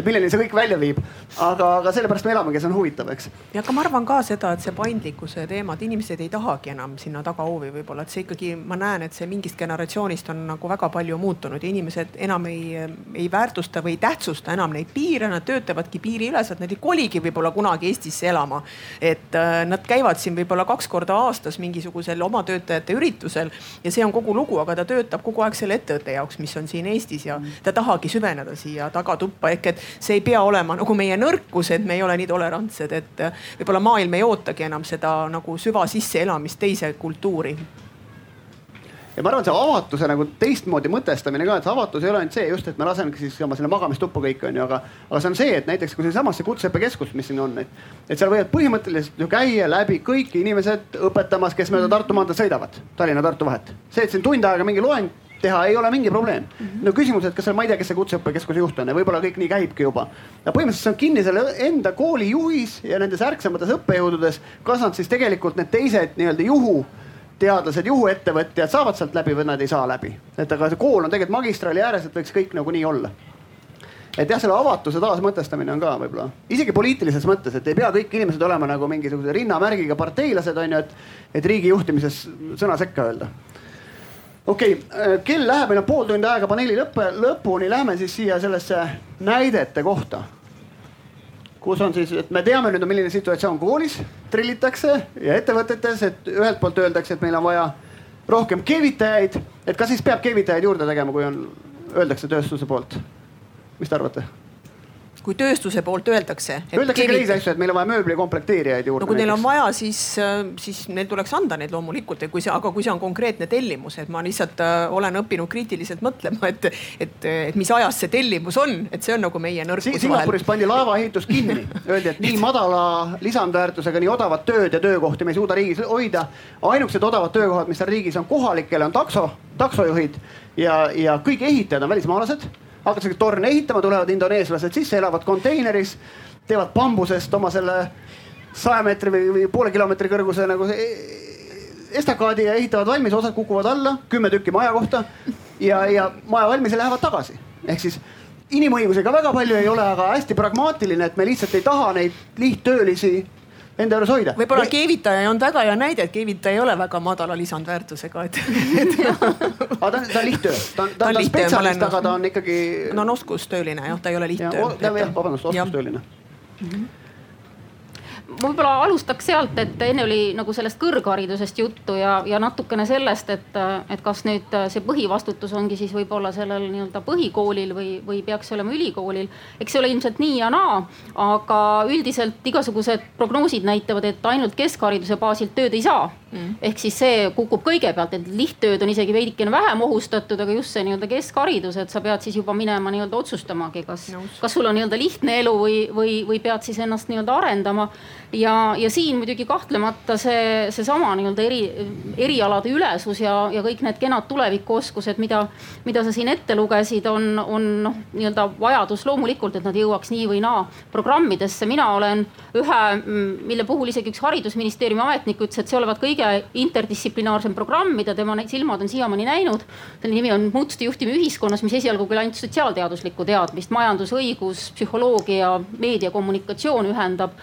et milleni see kõik välja viib. aga, aga sellepärast me elamegi, see on huvitav, eks. ja aga ma arvan ka seda, et see paindlikkuse teema, et inimesed ei tahagi enam sinna tagahoovi võib-olla, et see ikkagi, ma näen, et see mingist generatsioonist on nagu väga palju muutunud ja inimesed enam ei, ei väärtusta või ei tähtsusta enam neid piire, nad töötavadki piiriüleselt, nad ei koligi võib-olla kunagi Eestisse elama. et äh, nad käivad siin võib-olla kaks korda aastas mingisugusel oma töötajate üritusel ja see on kogu lugu, aga ta töötab kogu aeg selle ettevõtte jaoks, mis on siin Eestis ja ta tahagi süveneda siia tagatuppa ehk et see ei pea olema nagu meie nõrkus, et me ei ole nii tolerantsed, et võib-olla maailm ei ootagi enam seda nagu süva sisseelamist teise kultuuri ja ma arvan, see avatuse nagu teistmoodi mõtestamine ka, et see avatus ei ole ainult see just, et me lasemegi siis oma selle magamistuppa kõik on ju, aga, aga see on see, et näiteks kui seesamasse kutseõppekeskus, mis siin on, et, et seal võivad põhimõtteliselt ju käia läbi kõik inimesed õpetamas, kes mööda Tartu maanteed sõidavad, Tallinna-Tartu vahet. see, et siin tund aega mingi loeng teha ei ole mingi probleem mm. -hmm. no küsimus, et kas seal, ma ei tea, kes see kutseõppekeskuse juht on ja võib-olla kõik nii käibki juba. ja põhimõtteliselt see on kinni selle enda kooli juhis ja nendes ärksamates õppejõududes, kas nad siis tegelikult need teised nii-öelda juhu teadlased, juhuettevõtjad saavad sealt läbi või nad ei saa läbi. et aga see kool on tegelikult magistraali ääres, et võiks kõik nagu nii olla et jah, selle avatuse taasmõtestamine on ka võib-olla isegi poliitilises mõttes, et ei pea kõik inimesed olema nagu mingisuguse rinnamärgiga parteilased on ju, et, et riigi juhtimises sõna sekka öelda okei okay,, äh, kell läheb, meil on pool tundi aega paneeli lõppe, lõpuni, lähme siis siia sellesse näidete kohta. kus on siis, et me teame nüüd, milline situatsioon koolis trillitakse ja ettevõtetes, et ühelt poolt öeldakse, et meil on vaja rohkem keevitajaid, et kas siis peab keevitajaid juurde tegema, kui on, öeldakse tööstuse poolt. mis te arvate? Kui tööstuse poolt öeldakse. Öeldakse ka teisi asju, et meil on vaja mööbli komplekteerijaid juurde. no kui neil on vaja, siis, äh, siis neil tuleks anda neid loomulikult, et kui see, aga kui see on konkreetne tellimus, et ma lihtsalt äh, olen õppinud kriitiliselt mõtlema, et, et, et mis ajast see tellimus on, et see on nagu meie nõrkus si. Singapuris pandi laevaehitus kinni, öeldi, et nii madala lisandväärtusega nii odavat tööd ja töökohti me ei suuda riigis hoida. ainukesed odavad töökohad, mis seal riigis on kohalikele, on takso, taksojuhid ja, ja kõik ehitajad on välismaalased hakatakse torne ehitama, tulevad indoneeslased sisse, elavad konteineris, teevad bambusest oma selle saja meetri või, või poole kilomeetri kõrguse nagu estakaadi ja ehitavad valmis, osad kukuvad alla, kümme tükki maja kohta ja, ja maja valmis ja lähevad tagasi. ehk siis inimõigusega väga palju ei ole, aga hästi pragmaatiline, et me lihtsalt ei taha neid lihttöölisi enda juures hoida. võib-olla keevitaja on väga hea näide, et keevitaja ei ole väga madala lisandväärtusega, et aga ta on, ta on lihttöö, ta on, ta on, ta on spetsialist, aga ta on ikkagi. no on oskustööline jah, ta ei ole lihttöö. jah, vabandust, oskustööline. Mm -hmm ma võib-olla alustaks sealt, et enne oli nagu sellest kõrgharidusest juttu ja, ja natukene sellest, et, et kas nüüd see põhivastutus ongi siis võib-olla sellel nii-öelda põhikoolil või, või peaks olema ülikoolil. eks see ole ilmselt nii ja naa, aga üldiselt igasugused prognoosid näitavad, et ainult keskhariduse baasilt tööd ei saa mm.. ehk siis see kukub kõigepealt, et lihttööd on isegi veidikene vähem ohustatud, aga just see nii-öelda keskharidus, et sa pead siis juba minema nii-öelda otsustamagi, kas no., kas sul on nii-öelda lihtne elu või, või, või pead siis ennast nii-öelda arendama. Ja, ja siin muidugi kahtlemata see, seesama nii-öelda eri, erialade ülesus ja, ja kõik need kenad tulevikuoskused, mida, mida sa siin ette lugesid, on, on noh, nii-öelda vajadus loomulikult, et nad jõuaks nii või naa programmidesse. mina olen ühe, mille puhul isegi üks haridusministeeriumi ametnik ütles, et see olevat kõige interdistsiplinaarsem programm, mida tema silmad on siiamaani näinud. selle nimi on muutuste juhtimine ühiskonnas, mis esialgu küll ainult sotsiaalteaduslikku teadmist, majandus, õigus, psühholoogia, meediakommunikatsioon ühendab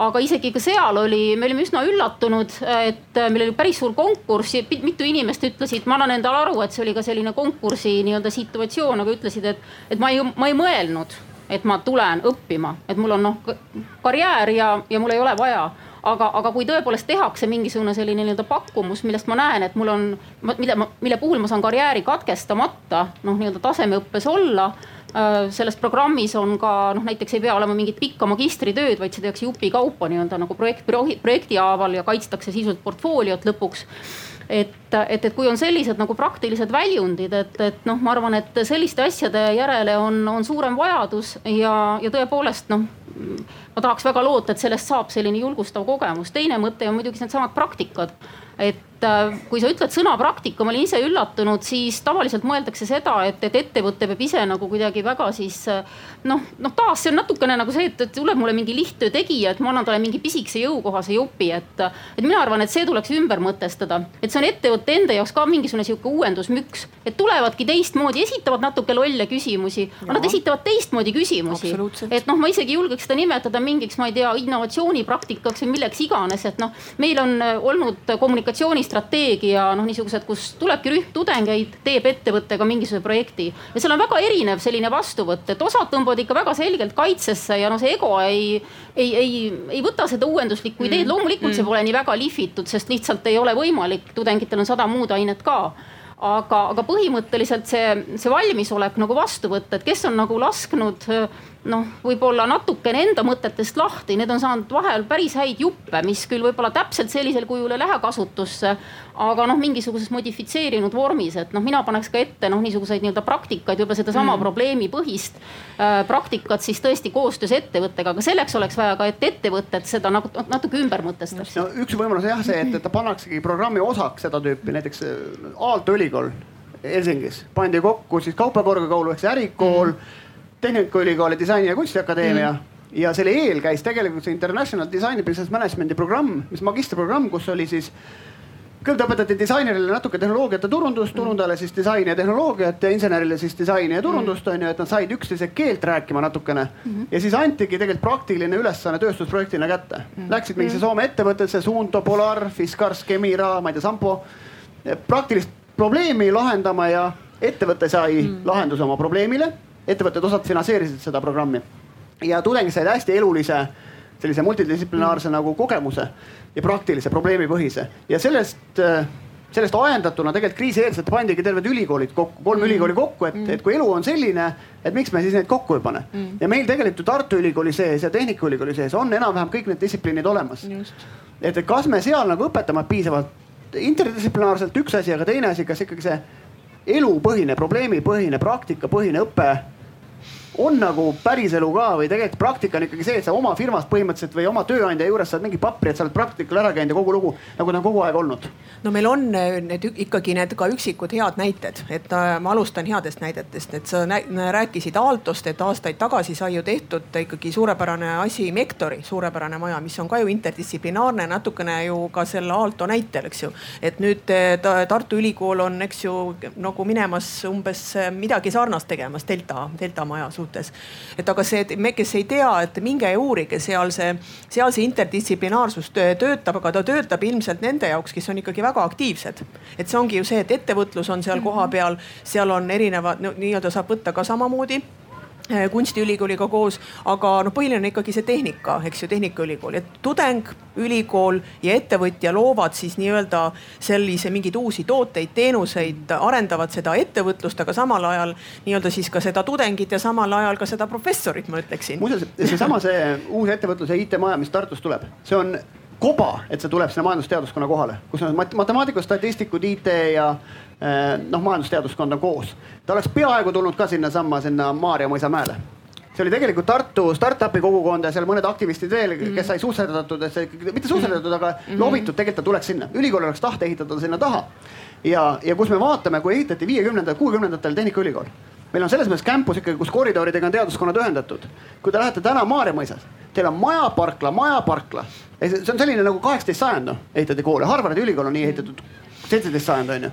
aga isegi ka seal oli, me olime üsna üllatunud, et meil oli päris suur konkurss ja mitu inimest ütlesid, ma annan endale aru, et see oli ka selline konkursi nii-öelda situatsioon, aga ütlesid, et, et ma ei, ma ei mõelnud, et ma tulen õppima, et mul on noh karjäär ja, ja mul ei ole vaja. Aga, aga kui tõepoolest tehakse mingisugune selline nii-öelda pakkumus, millest ma näen, et mul on, mida ma, mille puhul ma saan karjääri katkestamata noh, nii-öelda tasemeõppes olla äh, selles programmis on ka noh, näiteks ei pea olema mingit pikka magistritööd, vaid see tehakse jupikaupa nii-öelda nagu projekt, projekti haaval ja kaitstakse sisuliselt portfooliot lõpuks et, et, et kui on sellised nagu praktilised väljundid, et, et noh, ma arvan, et selliste asjade järele on, on suurem vajadus ja, ja tõepoolest noh ma tahaks väga loota, et sellest saab selline julgustav kogemus. teine mõte on muidugi needsamad praktikad et äh, kui sa ütled sõna praktika, ma olin ise üllatunud, siis tavaliselt mõeldakse seda, et, et ettevõte peab ise nagu kuidagi väga siis äh, noh, noh taas see on natukene nagu see, et, et tuleb mulle mingi lihttöö tegija, et ma annan talle mingi pisikese jõukohase jupi, et. et mina arvan, et see tuleks ümber mõtestada, et see on ettevõtte enda jaoks ka mingisugune sihuke uuendusmüks, et tulevadki teistmoodi, esitavad natuke lolle küsimusi, aga nad esitavad teistmoodi küsimusi. et noh, ma isegi julgeks seda nimetada mingiks, ma ei tea, innovatsioonipraktikaks või milleks iganes, et noh, meil on äh, olnud kommunikatsioon kommunikatsioonistrateegia noh, niisugused, kus tulebki rühm tudengeid, teeb ettevõttega mingisuguse projekti ja seal on väga erinev selline vastuvõtt, et osad tõmbavad ikka väga selgelt kaitsesse ja noh, see ego ei, ei, ei, ei võta seda uuenduslikku ideed mm., loomulikult mm. see pole nii väga lihvitud, sest lihtsalt ei ole võimalik, tudengitel on sada muud ainet ka aga, aga põhimõtteliselt see, see valmisolek nagu vastu võtta, et kes on nagu lasknud noh, võib-olla natukene enda mõtetest lahti, need on saanud vahel päris häid juppe, mis küll võib-olla täpselt sellisel kujul ei lähe kasutusse. aga noh, mingisuguses modifitseerinud vormis, et noh, mina paneks ka ette noh, niisuguseid nii-öelda praktikaid, võib-olla sedasama mm. probleemipõhist äh, praktikat siis tõesti koostöös ettevõttega, aga selleks oleks vaja ka, et ettevõtted seda nagu natuke ümber mõtestaks. no üks võimalus jah see, et, et ta pannaksegi programmi osaks seda tüüpi, näiteks äh, Aalto ülikool Helsingis pandi kokku siis kaupakorrakaul ehk see ärikool mm Tehnikaülikooli Disaini ja Kunstiakadeemia mm. ja selle eel käis tegelikult see International Design Business Management'i programm, mis magistriprogramm, kus oli siis kõigepealt õpetati disainerile natuke tehnoloogiat ja turundust, turundajale siis disaini ja tehnoloogiat ja insenerile siis disaini ja turundust on ju, et nad said üksteise keelt rääkima natukene mm. -hmm. ja siis antigi tegelikult praktiline ülesanne tööstusprojektina kätte mm. -hmm. Läksid mingisse mhm. Soome ettevõttesse, Suunto, Polar, Fiskars, Kemira, ma ei tea, Sampo. praktilist probleemi lahendama ja ettevõte sai mm -hmm. lahenduse oma probleemile ettevõtted osad finantseerisid seda programmi ja tudengid said hästi elulise sellise multidistsiplinaarse nagu kogemuse ja praktilise probleemipõhise ja sellest sellest ajendatuna tegelikult kriisieelselt pandigi terved ülikoolid kokku, kolm mm. ülikooli kokku, et mm., et kui elu on selline, et miks me siis neid kokku ei pane mm.. ja meil tegelikult ju Tartu Ülikooli sees ja Tehnikaülikooli sees on enam-vähem kõik need distsipliinid olemas. et, et kas me seal nagu õpetame piisavalt interdistsiplinaarselt, üks asi, aga teine asi, kas ikkagi see elupõhine, probleemipõhine, praktikapõhine õpe on nagu päriselu ka või tegelikult praktika on ikkagi see, et sa oma firmas põhimõtteliselt või oma tööandja juures saad mingi papri, et sa oled praktikal ära käinud ja kogu lugu nagu ta on kogu aeg olnud. no meil on äh, need ikkagi need ka üksikud head näited, et äh, ma alustan headest näidetest, et sa rääkisid Aaltost, et aastaid tagasi sai ju tehtud ikkagi suurepärane asi Mektori, suurepärane maja, mis on ka ju interdistsiplinaarne, natukene ju ka selle Aalto näitel, eks ju. et nüüd äh, Tartu Ülikool on, eks ju nagu minemas umbes midagi sarnast tegemas Delta, Delta maja suhtes. Et aga see, me, kes ei tea, et minge ja uurige, seal see, seal see interdistsiplinaarsus töötab, aga ta töötab ilmselt nende jaoks, kes on ikkagi väga aktiivsed. et see ongi ju see, et ettevõtlus on seal kohapeal, seal on erinevad no, nii-öelda saab võtta ka samamoodi kunstiülikooliga koos, aga noh, põhiline on ikkagi see tehnika, eks ju, Tehnikaülikool, et tudeng, ülikool ja ettevõtja loovad siis nii-öelda sellise mingeid uusi tooteid, teenuseid, arendavad seda ettevõtlust, aga samal ajal nii-öelda siis ka seda tudengit ja samal ajal ka seda professorit, ma ütleksin. muuseas, seesama see uus ettevõtluse IT-maja, mis Tartus tuleb, see on koba, et see tuleb sinna majandusteaduskonna kohale, kus on matemaatikud, statistikud, IT ja noh, majandusteaduskond on koos. ta oleks peaaegu tulnud ka sinnasamma, sinna Maarja mõisamäele see oli tegelikult Tartu startup'i kogukond ja seal mõned aktivistid veel, kes mhm. sai susserdatud, mitte susserdatud, aga mm -hmm. loobitud, tegelikult ta tuleks sinna. ülikool oleks tahte ehitada sinna taha. ja, ja kus me vaatame, kui ehitati viiekümnendatel, kuuekümnendatel Tehnikaülikool. meil on selles mõttes campus ikkagi, kus koridoridega on teaduskonnad ühendatud. kui te lähete täna Maarja mõisas, teil on majaparkla, majaparkla. see on selline nagu kaheksateist sajand noh, ehitati koole, Harvardi ülikool on nii ehitatud, seitseteist sajand on ju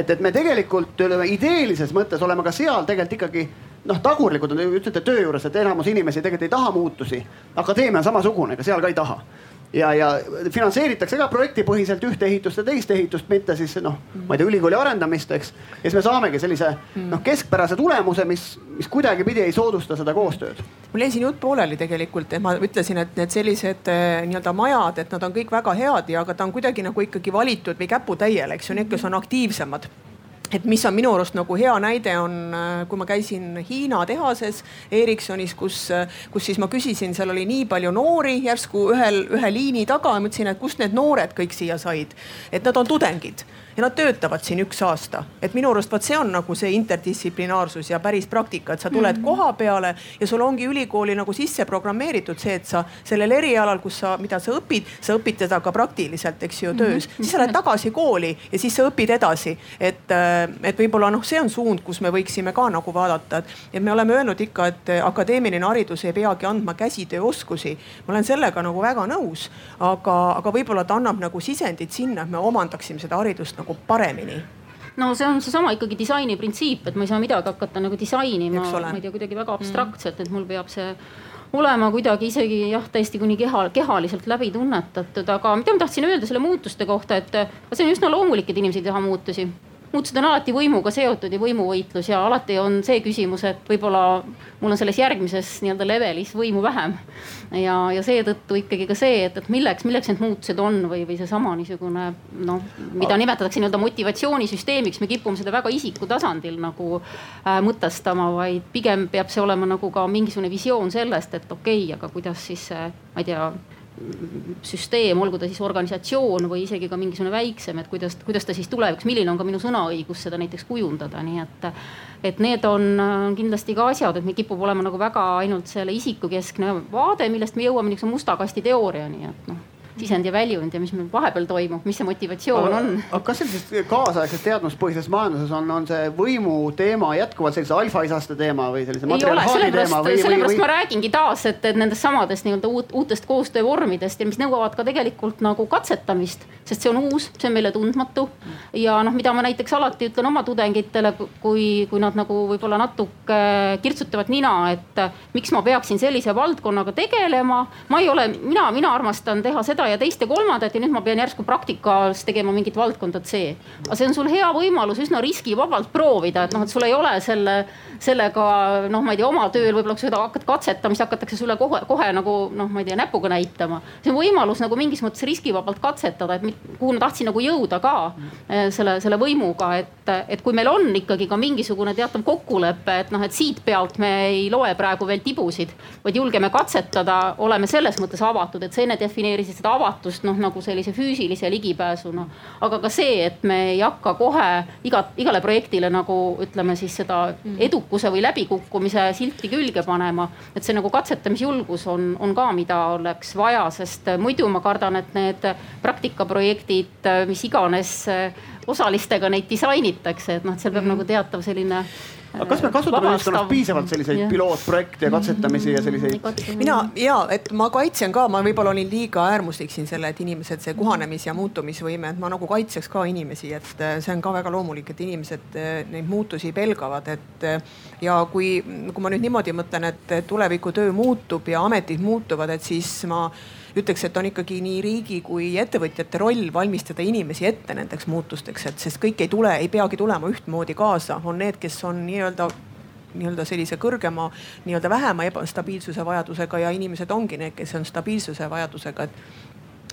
et, et me tegelikult ütleme ideelises mõttes oleme ka seal tegelikult ikkagi noh, tagurlikud on, ütlete töö juures, et enamus inimesi tegelikult ei taha muutusi. akadeemia on samasugune, ega seal ka ei taha. Ja, ja finantseeritakse ka projektipõhiselt ühte ehitust ja teist ehitust, mitte siis noh, ma ei tea, ülikooli arendamist, eks. ja siis me saamegi sellise noh, keskpärase tulemuse, mis, mis kuidagipidi ei soodusta seda koostööd. mul jäi siin jutt pooleli tegelikult, et ma ütlesin, et need sellised eh, nii-öelda majad, et nad on kõik väga head ja, aga ta on kuidagi nagu ikkagi valitud või käputäiel, eks ju, need, kes on aktiivsemad et mis on minu arust nagu hea näide on, äh, kui ma käisin Hiina tehases Ericssonis, kus, äh, kus siis ma küsisin, seal oli nii palju noori järsku ühel, ühe liini taga ja ma ütlesin, et kust need noored kõik siia said. et nad on tudengid ja nad töötavad siin üks aasta. et minu arust vot see on nagu see interdistsiplinaarsus ja päris praktika, et sa tuled mm -hmm. koha peale ja sul ongi ülikooli nagu sisse programmeeritud see, et sa sellel erialal, kus sa, mida sa õpid, sa õpid teda ka praktiliselt, eks ju, töös mm. -hmm. siis sa lähed tagasi kooli ja siis sa õpid edasi. et, äh, et võib-olla noh, see on suund, kus me võiksime ka nagu vaadata, et, et me oleme öelnud ikka, et akadeemiline haridus ei peagi andma käsitööoskusi. ma olen sellega nagu väga nõus, aga, aga võib-olla ta annab nagu sisendit sinna, et me omandaksime seda haridust nagu nagu paremini? No see on seesama ikkagi disaini printsiip, et ma ei saa midagi hakata nagu disainima, ma ei tea, kuidagi väga abstraktselt, et mul peab see olema kuidagi isegi jah, täiesti kuni keha, kehaliselt läbi tunnetatud, aga mida ma tahtsin öelda selle muutuste kohta, et see on üsna loomulik, et inimesed ei taha muutusi muutused on alati võimuga seotud ja võimuvõitlus ja alati on see küsimus, et võib-olla mul on selles järgmises nii-öelda levelis võimu vähem. ja, ja seetõttu ikkagi ka see, et, et milleks, milleks need muutused on või, või seesama niisugune noh, mida nimetatakse nii-öelda motivatsioonisüsteemiks, me kipume seda väga isiku tasandil nagu äh, mõtestama, vaid pigem peab see olema nagu ka mingisugune visioon sellest, et okei okay,, aga kuidas siis see, ma ei tea süsteem, olgu ta siis organisatsioon või isegi ka mingisugune väiksem, et kuidas, kuidas ta siis tulevikus, milline on ka minu sõnaõigus seda näiteks kujundada, nii et. et need on kindlasti ka asjad, et meil kipub olema nagu väga ainult selle isikukeskne vaade, millest me jõuame niisuguse musta kasti teooriani, et noh sisend ja väljund ja mis meil vahepeal toimub, mis see motivatsioon aga, on. aga kas sellises kaasaegses teadmuspõhises majanduses on, on see võimu teema jätkuvalt sellise alfaisaste teema või sellise matriarhaadi teema või? sellepärast või... ma räägingi taas, et, et nendest samadest nii-öelda uut, uutest koostöövormidest ja mis nõuavad ka tegelikult nagu katsetamist, sest see on uus, see on meile tundmatu. ja noh, mida ma näiteks alati ütlen oma tudengitele, kui, kui nad nagu võib-olla natuke kirtsutavad nina, et miks ma peaksin sellise valdkonnaga tegelema. ma ei ole, mina, mina armastan teha seda seda ja teist ja kolmandat ja nüüd ma pean järsku praktikas tegema mingit valdkonda C. aga see on sul hea võimalus üsna riskivabalt proovida, et noh, et sul ei ole selle, sellega noh, ma ei tea, oma tööl võib-olla kui sa hakkad katsetama, siis hakatakse sulle kohe, kohe nagu noh, ma ei tea, näpuga näitama. see on võimalus nagu mingis mõttes riskivabalt katsetada, et kuhu ma tahtsin nagu jõuda ka eh, selle, selle võimuga, et, et kui meil on ikkagi ka mingisugune teatav kokkulepe, et noh, et siit pealt me ei loe praegu veel tibusid, vaid julgeme katsetada, oleme selles mõttes avatud, et sa enne defineerisid seda avatust noh, nagu sellise füüsilise ligipääsuna. aga ka see, et me ei hakka kohe igat, igale projektile nagu ütleme siis seda mm. edukuse või läbikukkumise silti külge panema. et see nagu katsetamisjulgus on, on ka, mida oleks vaja, sest muidu ma kardan, et need praktikaprojektid, mis iganes osalistega neid disainitakse, et noh, et seal peab mm. nagu teatav selline aga kas me kasutame ühiskonnas piisavalt selliseid ja. pilootprojekte ja katsetamisi ja selliseid? mina ja, et ma kaitsen ka, ma võib-olla olin liiga äärmuslik siin selle, et inimesed, see kohanemis- ja muutumisvõime, et ma nagu kaitseks ka inimesi, et äh, see on ka väga loomulik, et inimesed äh, neid muutusi pelgavad, et. Äh, ja kui, kui ma nüüd niimoodi mõtlen, et tulevikutöö muutub ja ametid muutuvad, et siis ma ütleks, et on ikkagi nii riigi kui ettevõtjate roll valmistada inimesi ette nendeks muutusteks, et sest kõik ei tule, ei peagi tulema ühtmoodi kaasa, on need, kes on nii-öelda nii-öelda sellise kõrgema, nii-öelda vähema ebastabiilsuse vajadusega ja inimesed ongi need, kes on stabiilsuse vajadusega, et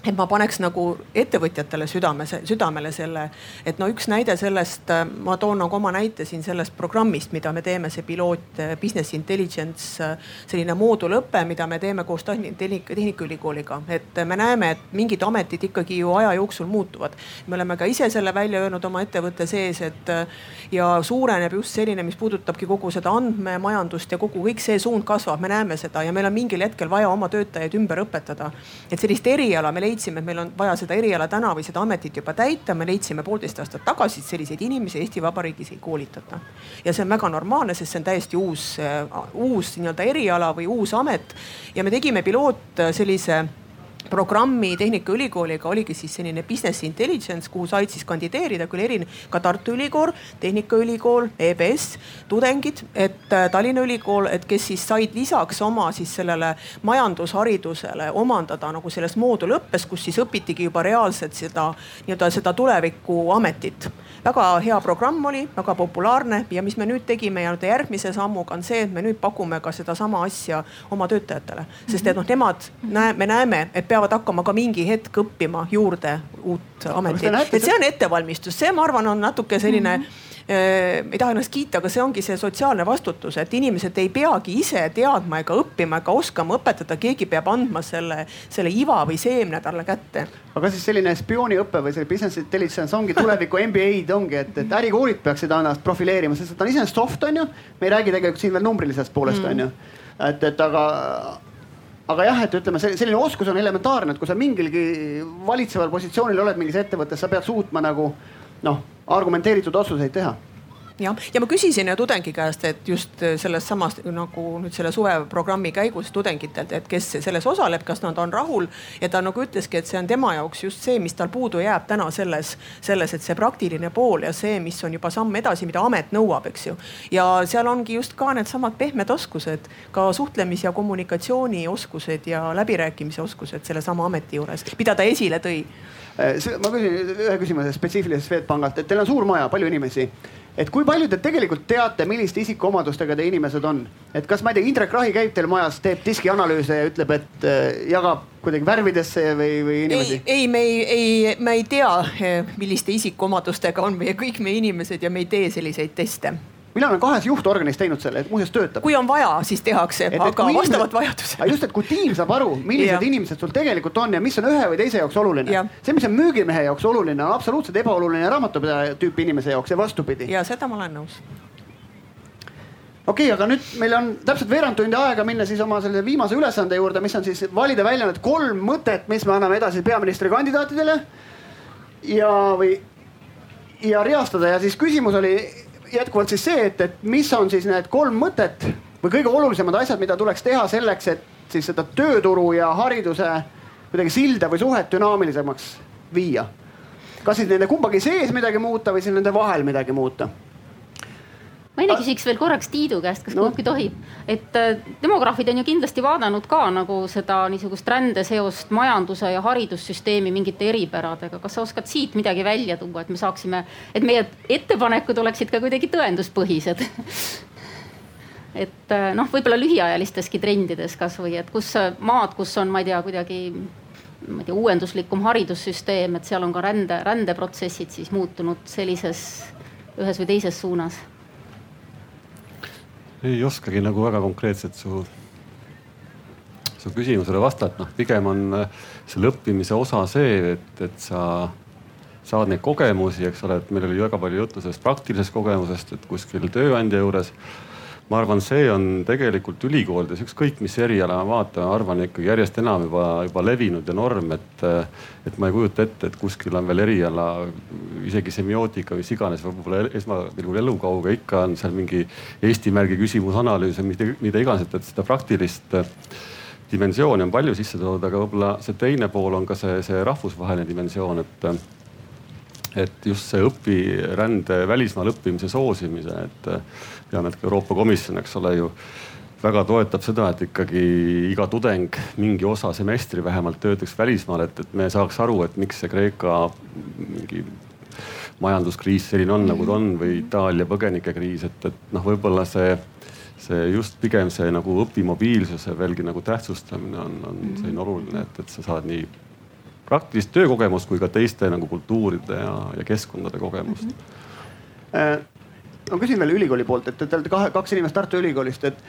et ma paneks nagu ettevõtjatele südame, südamele selle, et no üks näide sellest, ma toon nagu oma näite siin sellest programmist, mida me teeme, see piloot Business Intelligence, selline moodulõpe, mida me teeme koos Tehnikaülikooliga, et me näeme, et mingid ametid ikkagi ju aja jooksul muutuvad. me oleme ka ise selle välja öelnud oma ettevõtte sees, et ja suureneb just selline, mis puudutabki kogu seda andmemajandust ja kogu kõik see suund kasvab, me näeme seda ja meil on mingil hetkel vaja oma töötajaid ümber õpetada. et sellist eriala me leidsime leidsime, et meil on vaja seda eriala täna või seda ametit juba täita, me leidsime poolteist aastat tagasi, et selliseid inimesi Eesti Vabariigis ei koolitata. ja see on väga normaalne, sest see on täiesti uus, uus nii-öelda eriala või uus amet ja me tegime piloot sellise programmi Tehnikaülikooliga oligi siis selline business intelligence, kuhu said siis kandideerida küll erinev, ka Tartu Ülikool, Tehnikaülikool, EBS, tudengid, et äh, Tallinna Ülikool, et kes siis said lisaks oma siis sellele majandusharidusele omandada nagu selles moodulõppes, kus siis õpitigi juba reaalselt seda nii-öelda seda tulevikuametit väga hea programm oli, väga populaarne ja mis me nüüd tegime ja järgmise sammuga on see, et me nüüd pakume ka sedasama asja oma töötajatele. sest et noh, nemad näe, me näeme, et peavad hakkama ka mingi hetk õppima juurde uut ametit. et see on ettevalmistus, see, ma arvan, on natuke selline mm. -hmm ei taha ennast kiita, aga see ongi see sotsiaalne vastutus, et inimesed ei peagi ise teadma ega õppima ega oskama õpetada, keegi peab andma selle, selle iva või seemne talle kätte. aga siis selline spiooniõpe või see business intelligence ongi tuleviku MBA-d ongi, et, et ärikoolid peaksid ennast profileerima, sest ta on iseenesest soft on ju. me ei räägi tegelikult siin veel numbrilisest poolest mm. on ju. et, et aga aga jah, et ütleme, selline oskus on elementaarne, et kui sa mingilgi valitseval positsioonil oled mingis ettevõttes, sa pead suutma nagu noh, argumenteeritud otsuseid teha jah, ja ma küsisin ju tudengi käest, et just selles samas nagu nüüd selle suveprogrammi käigus tudengitelt, et kes selles osaleb, kas nad on rahul. ja ta nagu ütleski, et see on tema jaoks just see, mis tal puudu jääb täna selles, selles, et see praktiline pool ja see, mis on juba samm edasi, mida amet nõuab, eks ju. ja seal ongi just ka needsamad pehmed oskused, ka suhtlemis- ja kommunikatsioonioskused ja läbirääkimise oskused sellesama ameti juures, mida ta esile tõi Äh, ma küsin ühe küsimuse spetsiifiliselt Swedbankalt, et teil on suur maja, palju inimesi. Et kui palju te tegelikult teate, milliste isikuomadustega teie inimesed on? et kas ma ei tea, Indrek Rahi käib teil majas, teeb diskianalüüse ja ütleb, et äh, jagab kuidagi värvidesse või, või inimesi? ei, ei, me ei, ei, me ei tea, milliste isikuomadustega on meie kõik meie inimesed ja me ei tee selliseid teste mina olen kahes juhtorganis teinud selle, et muuseas töötab. kui on vaja, siis tehakse, aga vastavalt vajadusele. just, et kui tiim saab aru, millised ja. inimesed sul tegelikult on ja mis on ühe või teise jaoks oluline. see, mis on müügimehe jaoks oluline, on absoluutselt ebaoluline raamatupidaja tüüpi inimese jaoks ja vastupidi. ja seda ma olen nõus okei okay,, aga nüüd meil on täpselt veerand tundi aega minna siis oma selle viimase ülesande juurde, mis on siis valida välja need kolm mõtet, mis me anname edasi peaministrikandidaatidele. ja, või ja reastada ja siis küsimus oli jätkuvalt siis see, et, et mis on siis need kolm mõtet või kõige olulisemad asjad, mida tuleks teha selleks, et siis seda tööturu ja hariduse kuidagi silda või suhet dünaamilisemaks viia. kas siis nende kumbagi sees midagi muuta või siis nende vahel midagi muuta ma enne küsiks veel korraks Tiidu käest, kas no. kumbki tohib, et äh, demograafid on ju kindlasti vaadanud ka nagu seda niisugust rändeseost majanduse ja haridussüsteemi mingite eripäradega. kas sa oskad siit midagi välja tuua, et me saaksime, et meie ettepanekud oleksid ka kuidagi tõenduspõhised et äh, noh, võib-olla lühiajalisteski trendides kasvõi, et kus maad, kus on, ma ei tea, kuidagi ma ei tea, uuenduslikum haridussüsteem, et seal on ka rände, rändeprotsessid siis muutunud sellises ühes või teises suunas ei oskagi nagu väga konkreetselt su, su küsimusele vastata, noh pigem on äh, selle õppimise osa see, et, et sa saad neid kogemusi, eks ole, et meil oli väga palju juttu sellest praktilisest kogemusest, et kuskil tööandja juures ma arvan, see on tegelikult ülikoolides ükskõik mis eriala ma vaatan, arvan ikkagi järjest enam juba, juba levinud ja norm, et. et ma ei kujuta ette, et kuskil on veel eriala, isegi semiootika, mis iganes, võib-olla esmapilgul elukauge ikka on seal mingi Eesti märgi küsimus, analüüs ja mida, mida iganes, et, et seda praktilist dimensiooni on palju sisse toodud, aga võib-olla see teine pool on ka see, see rahvusvaheline dimensioon, et et just see õpirände, välismaal õppimise soosimise, et tean, et ka Euroopa Komisjon, eks ole ju väga toetab seda, et ikkagi iga tudeng mingi osa semestri vähemalt töötaks välismaal, et, et me saaks aru, et miks see Kreeka mingi majanduskriis selline on, nagu ta on või Itaalia põgenikekriis, et, et noh, võib-olla see, see just pigem see nagu õpimobiilsuse veelgi nagu tähtsustamine on, on selline oluline, et, et sa saad nii praktilist töökogemust kui ka teiste nagu kultuuride ja, ja keskkondade kogemust mm. -hmm ma küsin veel ülikooli poolt, et te olete kaks inimest Tartu Ülikoolist, et,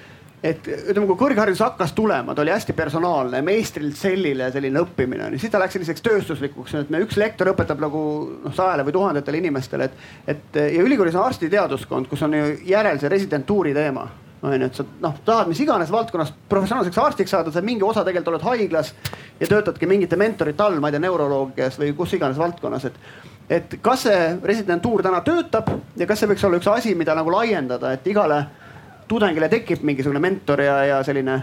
et ütleme, kui kõrgharidus hakkas tulema, ta oli hästi personaalne, meistrilt sellile selline õppimine on ju, siis ta läks selliseks tööstuslikuks, et me üks lektor õpetab nagu noh sajale või tuhandetele inimestele, et, et ja ülikoolis on arstiteaduskond, kus on ju järel see residentuuri teema on ju, et sa noh, tahad mis iganes valdkonnas professionaalseks arstiks saada, sa mingi osa tegelikult oled haiglas ja töötadki mingite mentorite all, ma ei tea, neuroloogias või kus iganes valdkonnas, et et kas see residentuur täna töötab ja kas see võiks olla üks asi, mida nagu laiendada, et igale tudengile tekib mingisugune mentor ja, ja selline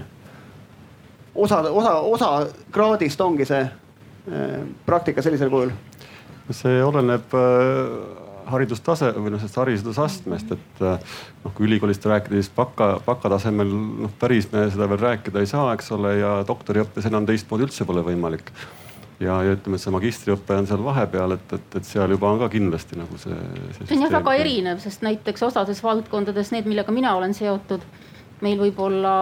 osa, osa, osa kraadist ongi see äh, praktika sellisel kujul? see oleneb äh, haridustase või noh, sellest haridusastmest, et äh, noh, kui ülikoolist rääkida, siis baka, bakatasemel noh, päris me seda veel rääkida ei saa, eks ole, ja doktoriõppes enam teistmoodi üldse pole võimalik. Ja, ja ütleme, et see magistriõpe on seal vahepeal, et, et, et seal juba on ka kindlasti nagu see, see. see on jah väga erinev, sest näiteks osades valdkondades need, millega mina olen seotud meil võib-olla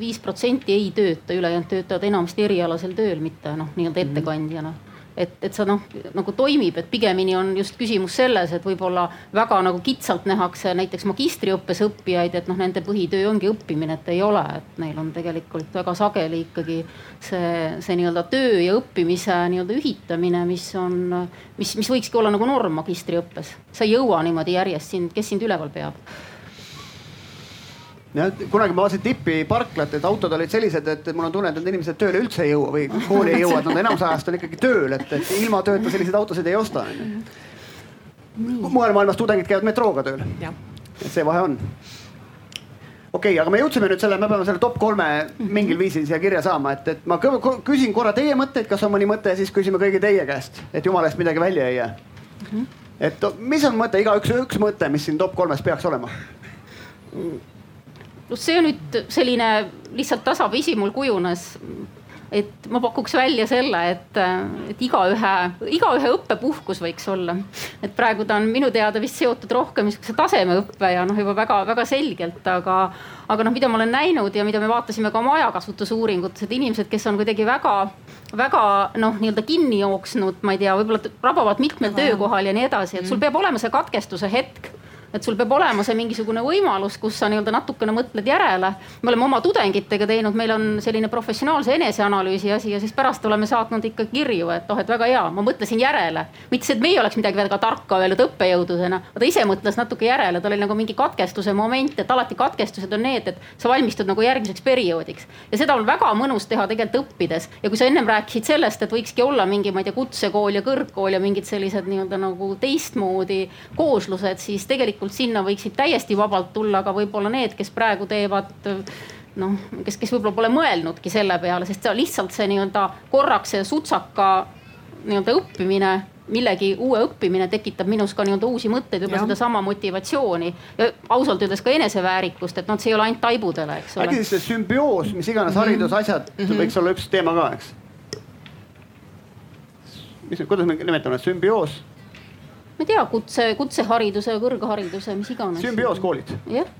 viis protsenti ei tööta, ülejäänud töötavad enamasti erialasel tööl, mitte noh, nii-öelda mhm. ettekandjana mm et, et see noh nagu toimib, et pigemini on just küsimus selles, et võib-olla väga nagu kitsalt nähakse näiteks magistriõppes õppijaid, et noh, nende põhitöö ongi õppimine, et ei ole, et neil on tegelikult väga sageli ikkagi see, see nii-öelda töö ja õppimise nii-öelda ühitamine, mis on, mis, mis võikski olla nagu norm magistriõppes. sa ei jõua niimoodi järjest sind, kes sind üleval peab jah, kunagi ma vaatasin Tippi parklat, et autod olid sellised, et mul on tunne, et need inimesed tööle üldse ei jõua või kooli ei jõua, et nad enamus ajast on ikkagi tööl, et, et ilma tööta selliseid autosid ei osta onju. mujal maailmas tudengid käivad metrooga tööl. et see vahe on okei okay,, aga me jõudsime nüüd selle, me peame selle top kolme mingil viisil siia kirja saama, et, et ma küsin korra teie mõtteid, kas on mõni mõte ja siis küsime kõigi teie käest, et jumala eest midagi välja ei jää. et mis on mõte, igaüks üks mõte, mis siin top kolmes peaks olema? Noh, see on nüüd selline lihtsalt tasapisi mul kujunes et ma pakuks välja selle, et, et igaühe, igaühe õppepuhkus võiks olla. et praegu ta on minu teada vist seotud rohkem niisuguse tasemeõppe ja noh, juba väga-väga selgelt, aga, aga noh, mida ma olen näinud ja mida me vaatasime ka oma ajakasutusuuringutes, et inimesed, kes on kuidagi väga, väga noh, nii-öelda kinni jooksnud, ma ei tea, võib-olla rabavad mitmel töökohal ja nii edasi, et sul peab olema see katkestuse hetk et sul peab olema see mingisugune võimalus, kus sa nii-öelda natukene mõtled järele. me oleme oma tudengitega teinud, meil on selline professionaalse eneseanalüüsi asi ja siis pärast oleme saatnud ikka kirju, et oh, et väga hea, ma mõtlesin järele. mitte see, et meie oleks midagi väga tarka öelnud õppejõududena, ta ise mõtles natuke järele, tal oli nagu mingi katkestuse moment, et alati katkestused on need, et sa valmistud nagu järgmiseks perioodiks. ja seda on väga mõnus teha tegelikult õppides ja kui sa ennem rääkisid sellest, et võikski olla mingi, ma ei tea, kutsekool ja kõrgkool ja mingid sellised nii-öelda nagu teistmoodi kooslused, siis tegelikult tegelikult sinna võiksid täiesti vabalt tulla ka võib-olla need, kes praegu teevad noh, kes, kes võib-olla pole mõelnudki selle peale, sest lihtsalt see nii-öelda korraks see sutsaka nii-öelda õppimine millegi uue õppimine tekitab minus ka nii-öelda uusi mõtteid, võib-olla sedasama motivatsiooni ja ausalt öeldes ka eneseväärikust, et noh, see ei ole ainult taibudele, eks ole. äkki siis see sümbioos, mis iganes mhm. haridusasjad mm -hmm. võiks olla üks teema ka, eks? mis, kuidas me nimetame, sümbioos ma ei tea, kutse, kutsehariduse, kõrghariduse, mis iganes. sümbiooskoolid. jah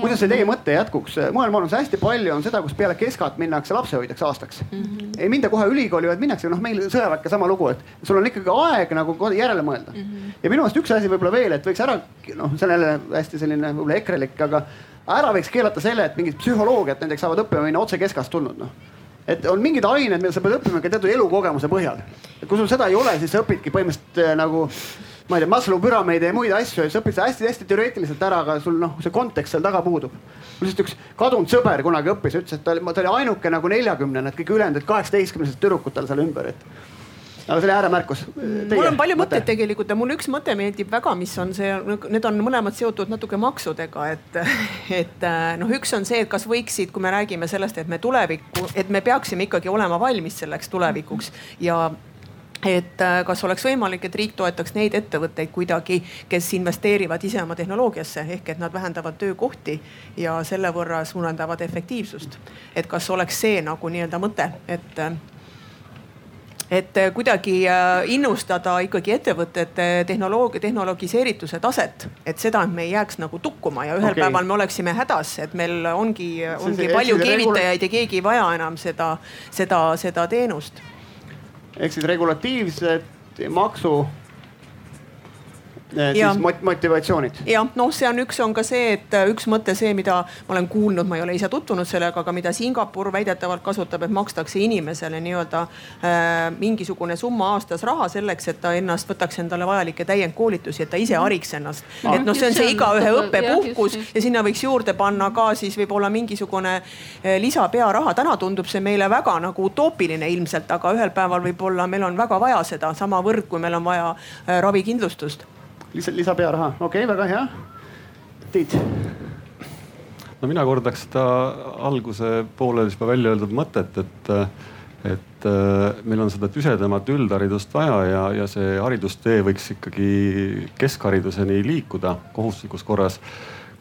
kuidas see teie mõte jätkuks, mujal maailmas hästi palju on seda, kus peale keskat minnakse lapsehoidjaks aastaks mm. -hmm. ei minda kohe ülikooli, vaid minnakse, noh, meil sõjaväkke sama lugu, et sul on ikkagi aeg nagu järele mõelda mm. -hmm. ja minu meelest üks asi võib-olla veel, et võiks ära, noh, see on jälle hästi selline võib-olla ekrelik, aga ära võiks keelata selle, et mingit psühholoogiat näiteks saavad õppima minna otse keskast tulnud, noh et on mingid ained, mida sa pead õppima ka teatud elukogemuse põhjal. et kui sul seda ei ole, siis sa õpidki põhimõtteliselt äh, nagu ma ei tea, Maslow püramiide ja muid asju, sa õpid seda hästi-hästi teoreetiliselt ära, aga sul noh, see kontekst seal taga puudub. mul lihtsalt üks kadunud sõber kunagi õppis, ütles, et ta oli, ta oli ainuke nagu neljakümnene, et kõik ülejäänud kaheksateistkümnesed tüdrukud tal seal ümber, et aga see oli ääremärkus. mul on palju mõtteid tegelikult ja mulle üks mõte meeldib väga, mis on see, need on mõlemad seotud natuke maksudega, et, et noh, üks on see, et kas võiksid, kui me räägime sellest, et me tulevikku, et me peaksime ikkagi olema valmis selleks tulevikuks ja et kas oleks võimalik, et riik toetaks neid ettevõtteid kuidagi, kes investeerivad ise oma tehnoloogiasse ehk et nad vähendavad töökohti ja selle võrra suurendavad efektiivsust. et kas oleks see nagu nii-öelda mõte, et et äh, kuidagi äh, innustada ikkagi ettevõtete tehnoloogia, tehnoloogiseerituse taset, et seda, et me ei jääks nagu tukkuma ja ühel okay. päeval me oleksime hädas, et meil ongi, ongi see, palju keevitajaid ja keegi ei vaja enam seda, seda, seda teenust. ehk siis regulatiivset maksu ja. siis motivatsioonid. jah, noh, see on üks, on ka see, et äh, üks mõte, see, mida ma olen kuulnud, ma ei ole ise tutvunud sellega, aga mida Singapur väidetavalt kasutab, et makstakse inimesele nii-öelda äh, mingisugune summa aastas raha selleks, et ta ennast võtaks endale vajalikke täiendkoolitusi, et ta ise hariks ennast no.. et noh, see on see igaühe õppepuhkus ja sinna võiks juurde panna ka siis võib-olla mingisugune äh, lisapearaha. täna tundub see meile väga nagu utoopiline ilmselt, aga ühel päeval võib-olla meil on väga vaja seda samavõrd, kui meil on vaja äh, ravikindlustust lisa, lisapearaha, okei okay,, väga hea. Tiit. No mina kordaks seda alguse poolel juba välja öeldud mõtet, et, et äh, meil on seda tüsedamat üldharidust vaja ja, ja see haridustee võiks ikkagi keskhariduseni liikuda kohustuslikus korras.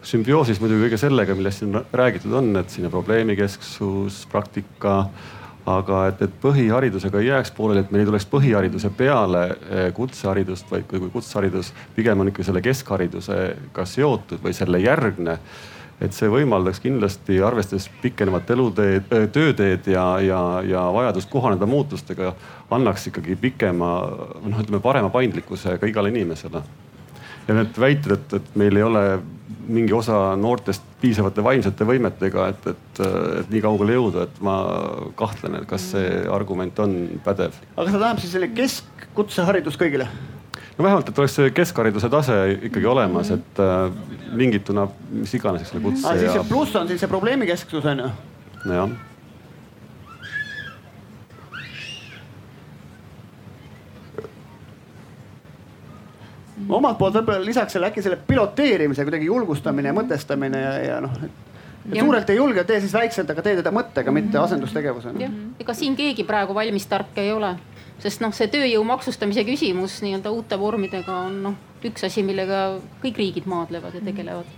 Sümbioosis muidugi kõige sellega, millest siin räägitud on, et siin on probleemikesksus, praktika aga et, et põhiharidusega ei jääks pooleli, et meil ei tuleks põhihariduse peale eh, kutseharidust, vaid kui kutseharidus pigem on ikka selle keskharidusega seotud või selle järgne et see võimaldaks kindlasti, arvestades pikenevat eluteed, eh, tööteed ja, ja, ja vajadust kohaneda muutustega, annaks ikkagi pikema, noh, ütleme parema paindlikkuse ka igale inimesele. ja need väited, et, et meil ei ole mingi osa noortest piisavate vaimsete võimetega, et, et, et nii kaugele jõuda, et ma kahtlen, et kas see argument on pädev. aga ta tähendab siis selline keskkutseharidus kõigile? no vähemalt, et oleks see keskhariduse tase ikkagi olemas, et äh, mingituna mis iganes, eks ole, kutse. siis ja... see pluss on siis see probleemikesksus on ju? jah omalt poolt võib-olla lisaks selle äkki selle piloteerimise kuidagi julgustamine ja mõtestamine ja, ja noh et suurelt ei julge, tee siis väikselt, aga tee teda mõttega, mitte mhm. asendustegevusena. ega siin keegi praegu valmis tark ei ole, sest noh, see tööjõu maksustamise küsimus nii-öelda uute vormidega on noh, üks asi, millega kõik riigid maadlevad ja tegelevad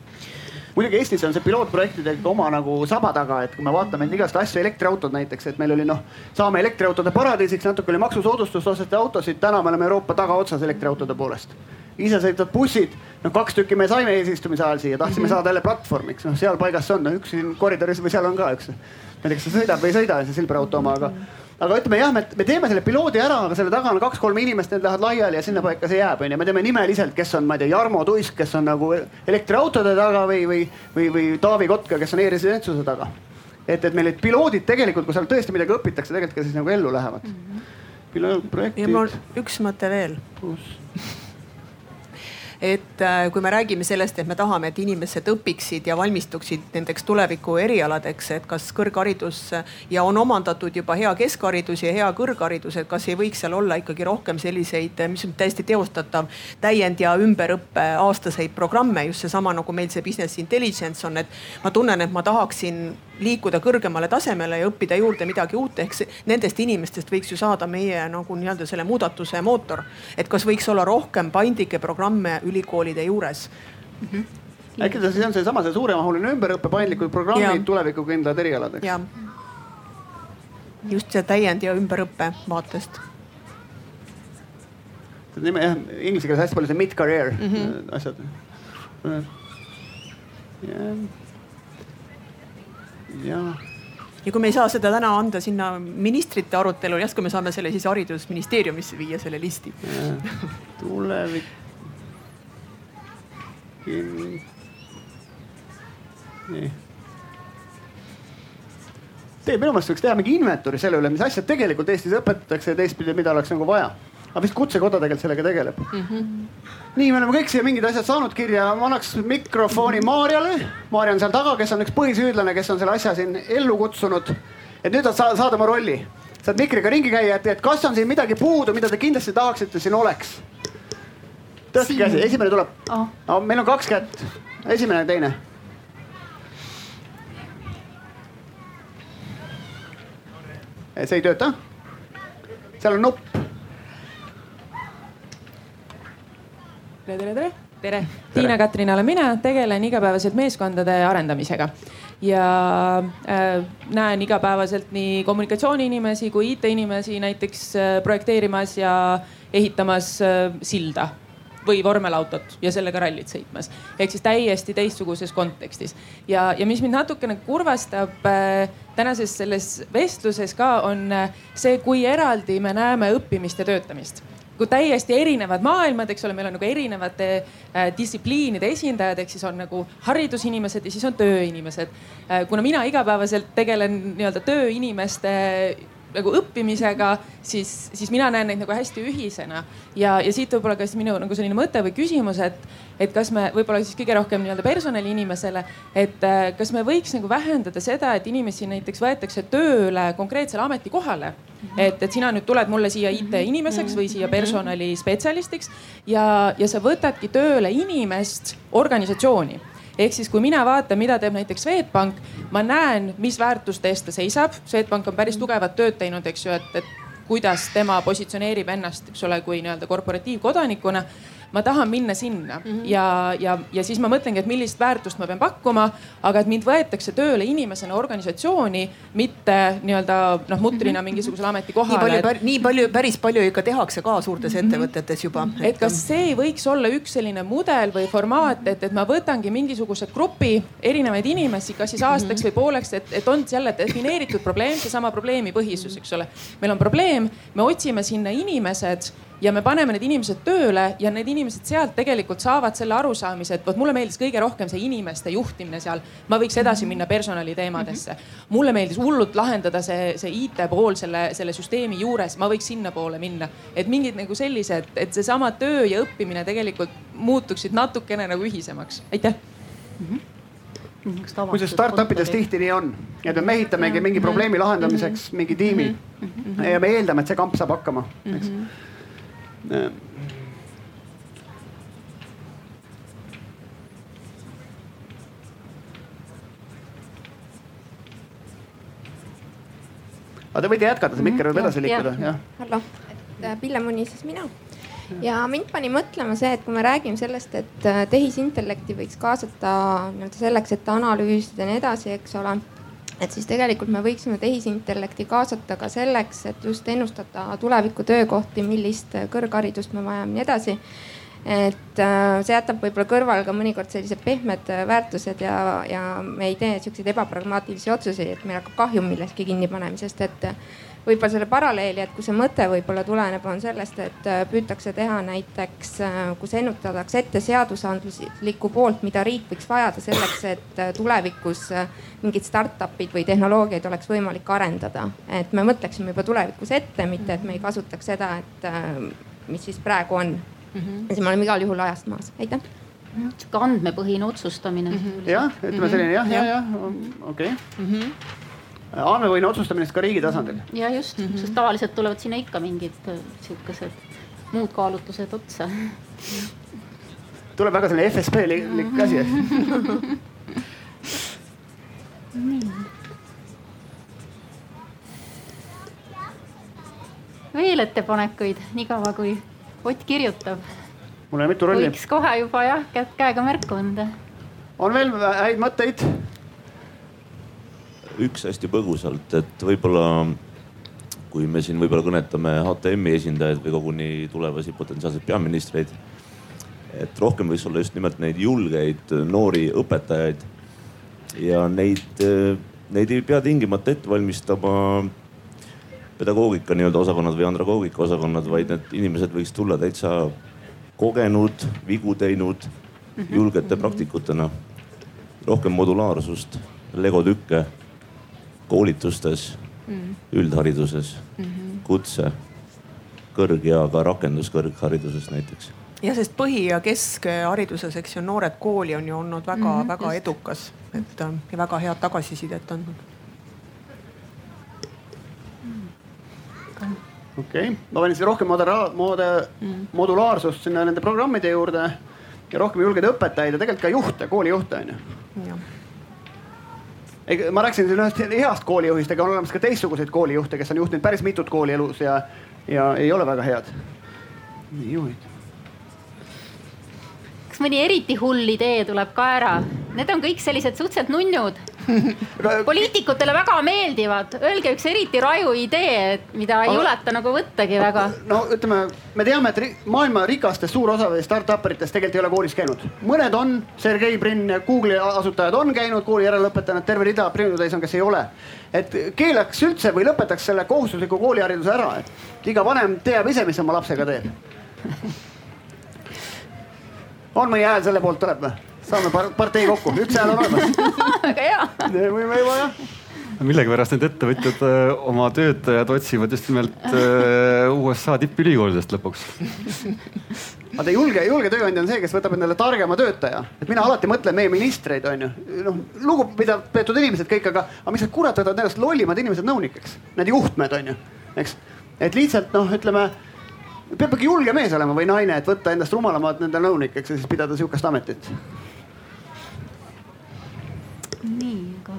muidugi Eestis on see pilootprojektidega oma nagu saba taga, et kui me vaatame igast asju, elektriautod näiteks, et meil oli noh, saame elektriautode paradiisiks, natuke oli maksusoodustust, osteti autosid, täna me oleme Euroopa tagaotsas elektriautode poolest isesõitvad bussid, no kaks tükki me saime eesistumise ajal siia, tahtsime mm -hmm. saada jälle platvormiks, noh seal paigas see on, no üks siin koridoris või seal on ka üks. ma ei tea, kas see sõidab või ei sõida, see Silver auto oma, aga, aga ütleme jah, me, me teeme selle piloodi ära, aga selle taga on kaks-kolm inimest, need lähevad laiali ja sinna paika see jääb, onju. me teeme nimeliselt, kes on, ma ei tea, Jarmo Tuisk, kes on nagu elektriautode taga või, või, või, või Taavi Kotka, kes on e-residentsuse taga. et, et meil need piloodid tegelikult, kui seal tõesti midagi õpitakse, tegelikult ka siis nagu ellu lähevad mm. -hmm. pilootprojektid. üks mõte veel. Et äh, kui me räägime sellest, et me tahame, et inimesed õpiksid ja valmistuksid nendeks tuleviku erialadeks, et kas kõrgharidus ja on omandatud juba hea keskharidus ja hea kõrgharidus, et kas ei võiks seal olla ikkagi rohkem selliseid, mis on täiesti teostatav täiend- ja ümberõppe aastaseid programme, just seesama nagu meil see business intelligence on, et ma tunnen, et ma tahaksin liikuda kõrgemale tasemele ja õppida juurde midagi uut, ehk nendest inimestest võiks ju saada meie nagu nii-öelda selle muudatuse mootor. et kas võiks olla rohkem paindlikke programme ülikoolide juures mm? -hmm äkki ta siis on seesama, see suuremahuline ümberõppe paindlikud programmid tulevikukindlad erialad, eks? just see täiend- ja ümberõppe vaatest. nime jah, inglise keeles hästi palju see mid-career mm -hmm. asjad. jah ja ja kui me ei saa seda täna anda sinna ministrite arutelul, järsku me saame selle siis haridusministeeriumisse viia, selle listi. tulevik. nii. Teie minu meelest võiks teha mingi inventuuri selle üle, mis asjad tegelikult Eestis õpetatakse ja teistpidi, mida oleks nagu vaja aga vist kutsekoda tegelikult sellega tegeleb mm. -hmm. nii, me oleme kõik siia mingid asjad saanud kirja, ma annaks mikrofoni Maarjale. Maarja on seal taga, kes on üks põhisüüdlane, kes on selle asja siin ellu kutsunud. et nüüd sa saad oma rolli, saad mikriga ringi käia, et, et kas on siin midagi puudu, mida te kindlasti tahaksite siin oleks. tõstke käsi, esimene tuleb oh.. no meil on kaks kätt, esimene ja teine see ei tööta. seal on nupp tere, tere, tere. tere, Tiina-Katrin olen mina, tegelen igapäevaselt meeskondade arendamisega ja äh, näen igapäevaselt nii kommunikatsiooniinimesi kui IT-inimesi näiteks äh, projekteerimas ja ehitamas äh, silda või vormelautot ja sellega rallit sõitmas. ehk siis täiesti teistsuguses kontekstis. ja, ja mis mind natukene kurvastab äh, tänases selles vestluses ka on äh, see, kui eraldi me näeme õppimist ja töötamist nagu täiesti erinevad maailmad, eks ole, meil on nagu erinevate äh, distsipliinide esindajad, ehk siis on nagu haridusinimesed ja siis on tööinimesed äh,. kuna mina igapäevaselt tegelen nii-öelda tööinimeste nagu õppimisega, siis, siis mina näen neid nagu hästi ühisena. ja, ja siit võib-olla ka siis minu nagu selline mõte või küsimus, et, et kas me võib-olla siis kõige rohkem nii-öelda personaliinimesele, et äh, kas me võiks nagu vähendada seda, et inimesi näiteks võetakse tööle konkreetsele ametikohale. et, et sina nüüd tuled mulle siia IT-inimeseks või siia personalispetsialistiks ja, ja sa võtadki tööle inimest organisatsiooni. Ehk siis, kui mina vaatan, mida teeb näiteks Swedbank, ma näen, mis väärtuste eest ta seisab. Swedbank on päris tugevat tööd teinud, eks ju, et, et kuidas tema positsioneerib ennast, eks ole, kui nii-öelda korporatiivkodanikuna ma tahan minna sinna mm -hmm. ja, ja, ja siis ma mõtlengi, et millist väärtust ma pean pakkuma, aga et mind võetakse tööle inimesena organisatsiooni, mitte nii-öelda noh, mutrina mhm. mingisugusele ametikohale. nii palju, nii palju, päris palju ikka tehakse ka suurtes mm -hmm. ettevõtetes juba. et kas see võiks olla üks selline mudel või formaat, et, et ma võtangi mingisuguse grupi erinevaid inimesi, kas siis aastaks -hmm. või pooleks, et, et on jälle defineeritud probleem, seesama probleemipõhisus, eks ole. meil on probleem, me otsime sinna inimesed ja me paneme need inimesed tööle ja need inimesed sealt tegelikult saavad selle arusaamise, et vot mulle meeldis kõige rohkem see inimeste juhtimine seal. ma võiks edasi minna personaliteemadesse. mulle meeldis hullult lahendada see, see IT pool selle, selle süsteemi juures, ma võiks sinnapoole minna. et mingid nagu sellised, et seesama töö ja õppimine tegelikult muutuksid natukene nagu ühisemaks. aitäh mm. -hmm muuseas startup ides tihti nii on, et me mehitamegi mingi probleemi lahendamiseks mingi tiimi mm. -hmm. ja me eeldame, et see kamp saab hakkama, eks mm. -hmm aga te võite jätkata, see mikker võib edasi liikuda, jah. hallo, et äh, Pille-Muni siis mina. ja mind pani mõtlema see, et kui me räägime sellest, et äh, tehisintellekti võiks kaasata nii-öelda selleks, et analüüsida ja nii edasi, eks ole et siis tegelikult me võiksime tehisintellekti kaasata ka selleks, et just ennustada tuleviku töökohti, millist kõrgharidust me vajame ja nii edasi. et äh, see jätab võib-olla kõrvale ka mõnikord sellised pehmed väärtused ja, ja me ei tee siukseid ebapragmaatilisi otsuseid, et meil hakkab kahju millestki kinnipanemisest, et võib-olla selle paralleeli, et kui see mõte võib-olla tuleneb, on sellest, et äh, püütakse teha näiteks, äh, kus ennutatakse ette seadusandluslikku poolt, mida riik võiks vajada selleks, et äh, tulevikus mingid startup'id või tehnoloogiaid oleks võimalik arendada. et me mõtleksime juba tulevikus ette, mitte et me ei kasutaks seda, et mis siis praegu on mm. -hmm. siis me oleme igal juhul ajast maas, aitäh sihuke andmepõhine otsustamine mm -hmm.. jah, ütleme selline jah, ja, ja okei okay. mm. -hmm andmepõhine otsustamine ka riigi tasandil. ja just mm, -hmm. sest tavaliselt tulevad sinna ikka mingid äh, sihukesed muud kaalutlused otsa. tuleb väga selline FSB-lik asi nii. veel ettepanekuid, niikaua kui Ott kirjutab. mul on mitu rolli. võiks kohe juba jah, käega märku anda. on veel häid mõtteid? Üks hästi põgusalt, et võib-olla kui me siin võib-olla kõnetame HTM-i esindajaid või koguni tulevasi potentsiaalseid peaministreid. et rohkem võiks olla just nimelt neid julgeid noori õpetajaid ja neid, neid ei pea tingimata ette valmistama pedagoogika nii-öelda osakonnad või andragoogika osakonnad, vaid need inimesed võiks tulla täitsa kogenud, vigu teinud, julgete praktikutena. rohkem modulaarsust, legotükke koolitustes mm., üldhariduses mm, -hmm. kutse, kõrg- ja ka rakenduskõrghariduses näiteks. ja sest põhi- ja keskhariduses, eks ju, Noored Kooli on ju olnud väga-väga mm -hmm, edukas, et äh, ja väga head tagasisidet andnud. okei okay., ma panin siis rohkem modera-, mode- mm., modulaarsust sinna nende programmide juurde ja rohkem julgeid õpetajaid ja tegelikult ka juhte, koolijuhte on ju ma rääkisin siin ühest heast koolijuhist, aga on olemas ka teistsuguseid koolijuhte, kes on juhtinud päris mitut kooli elus ja, ja ei ole väga head. nii juhid kas mõni eriti hull idee tuleb ka ära? Need on kõik sellised suhteliselt nunnud. poliitikutele väga meeldivad, öelge üks eriti raju idee, mida ei juleta nagu võttagi väga. no ütleme, me teame, et maailma rikastest suur osa startup eritest tegelikult ei ole koolis käinud. mõned on, Sergei Brin, Google'i asutajad on käinud kooli järele õpetanud, terve rida Prinutäis on, kes ei ole. et keelaks üldse või lõpetaks selle kohustusliku koolihariduse ära, et iga vanem teab ise, mis oma lapsega teeb on mõni hääl selle poolt tuleb või? Saame partei kokku, üks hääl on olemas. väga hea. võime juba jah millegipärast need ettevõtjad öö, oma töötajad otsivad just nimelt öö, USA tippülikoolidest lõpuks. vaata julge, julge tööandja on see, kes võtab endale targema töötaja, et mina alati mõtlen meie ministreid, on ju. noh, lugupeetud inimesed kõik, aga, aga miks nad kurat võtavad endast lollimad inimesed nõunikeks, need juhtmed on ju, eks. et lihtsalt noh, ütleme peab ikka julge mees olema või naine, et võtta endast rumalamad nende nõunikeks ja siis pidada sihukest ametit. Nii, aga.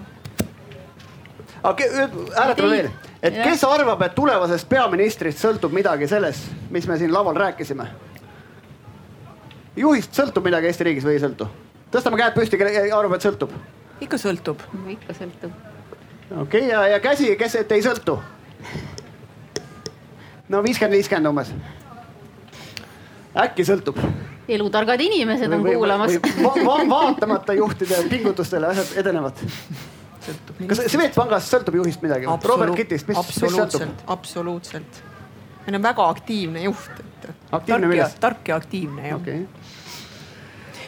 aga hääletame veel, et ja. kes arvab, et tulevasest peaministrist sõltub midagi selles, mis me siin laval rääkisime? juhist sõltub midagi Eesti riigis või ei sõltu? tõstame käed püsti, kelle arvab, et sõltub? ikka sõltub. ikka sõltub. okei okay,, ja, ja käsi, kes, et ei sõltu? no viiskümmend, viiskümmend umbes. Äkki sõltub? elutargad inimesed on või, kuulamas. Va va vaatamata juhtide pingutustele asjad edenevad. kas Swedbankist sõltub juhist midagi? Robert Kittist, mis, mis sõltub? absoluutselt. meil on väga aktiivne juht, et. aktiivne milles? tark ja aktiivne jah okay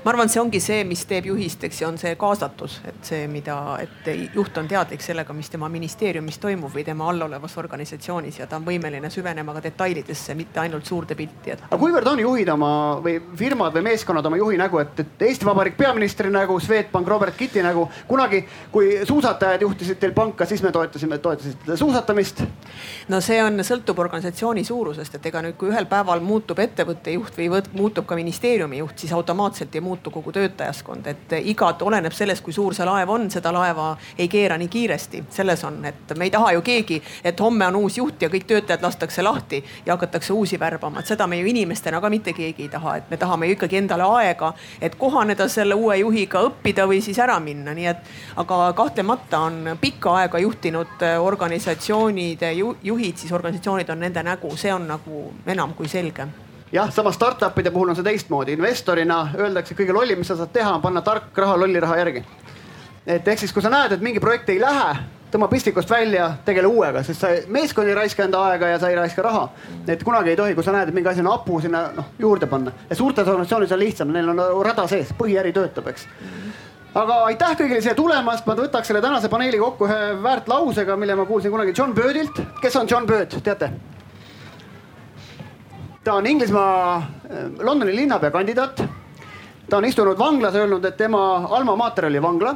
ma arvan, see ongi see, mis teeb juhist, eks ju, on see kaasatus, et see, mida, et juht on teadlik sellega, mis tema ministeeriumis toimub või tema allolevas organisatsioonis ja ta on võimeline süvenema ka detailidesse, mitte ainult suurde pilti et.... aga kuivõrd on juhid oma või firmad või meeskonnad oma juhi nägu, et, et Eesti Vabariik peaministri nägu, Swedbank Robert Kitti nägu. kunagi, kui suusatajad juhtisid teil panka, siis me toetasime, toetasite suusatamist. no see on, sõltub organisatsiooni suurusest, et ega nüüd, kui ühel päeval muutub ettevõtte juht või võt, muutub ka ministeeriumi juht, siis automaatselt ei muutu muutu kogu töötajaskond, et igad oleneb sellest, kui suur see laev on, seda laeva ei keera nii kiiresti. selles on, et me ei taha ju keegi, et homme on uus juht ja kõik töötajad lastakse lahti ja hakatakse uusi värbama, et seda me ju inimestena ka mitte keegi ei taha, et me tahame ju ikkagi endale aega, et kohaneda selle uue juhiga, õppida või siis ära minna, nii et. aga kahtlemata on pikka aega juhtinud organisatsioonide juhid, siis organisatsioonid on nende nägu, see on nagu enam kui selge jah, samas startup'ide puhul on see teistmoodi, investorina öeldakse, kõige lollim, mis sa saad teha, on panna tark raha lolli raha järgi. et ehk siis, kui sa näed, et mingi projekt ei lähe, tõmba pistikust välja, tegele uuega, sest sa meeskond ei raiska enda aega ja sa ei raiska raha. et kunagi ei tohi, kui sa näed, et mingi asi on hapu, sinna noh juurde panna. ja suurtes organisatsioonides on lihtsam, neil on rada sees, põhiäri töötab, eks aga aitäh kõigile siia tulemast, ma võtaks selle tänase paneeli kokku ühe väärt lausega, mille ma kuulsin kunagi John Birdilt. kes on John Bird, teate? Ta on Inglismaa, äh, Londoni linnapea kandidaat. ta on istunud vanglas, öelnud, et tema alma mater oli vangla.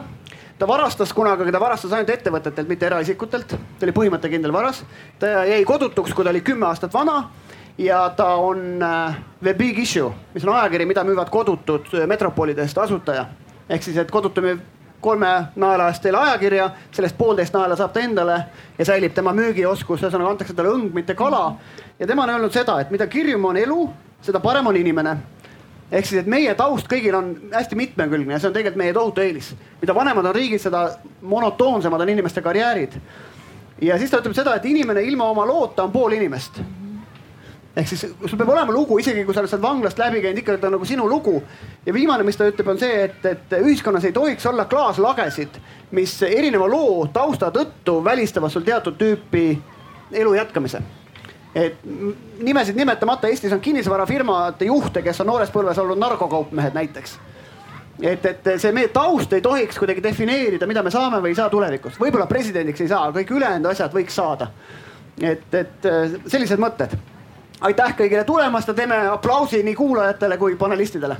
ta varastas kunagi, aga ta varastas ainult ettevõtetelt, mitte eraisikutelt. ta oli põhimõttekindel varas. ta jäi kodutuks, kui ta oli kümme aastat vana ja ta on äh, The Big Issue, mis on ajakiri, mida müüvad kodutud äh, metropolidest asutaja. ehk siis, et kodutu müüb kolme naela eest teile ajakirja, sellest poolteist naela saab ta endale ja säilib tema müügioskus, ühesõnaga antakse talle õng, mitte kala. ja tema on öelnud seda, et mida kirjum on elu, seda parem on inimene. ehk siis, et meie taust kõigil on hästi mitmekülgne ja see on tegelikult meie tohutu eelis. mida vanemad on riigid, seda monotoonsemad on inimeste karjäärid. ja siis ta ütleb seda, et inimene ilma oma loota on pool inimest ehk siis sul peab olema lugu, isegi kui sa oled sealt vanglast läbi käinud, ikka ta on nagu sinu lugu. ja viimane, mis ta ütleb, on see, et, et ühiskonnas ei tohiks olla klaaslagesid, mis erineva loo tausta tõttu välistavad sul teatud tüüpi elu jätkamise et nimesid nimetamata Eestis on kinnisvarafirmade juhte, kes on noores põlves olnud narkokaupmehed näiteks. et, et see meie taust ei tohiks kuidagi defineerida, mida me saame või ei saa tulevikus, võib-olla presidendiks ei saa, kõik ülejäänud asjad võiks saada. et, et sellised mõtted aitäh kõigile tulemast ja teeme aplausi nii kuulajatele kui panelistidele.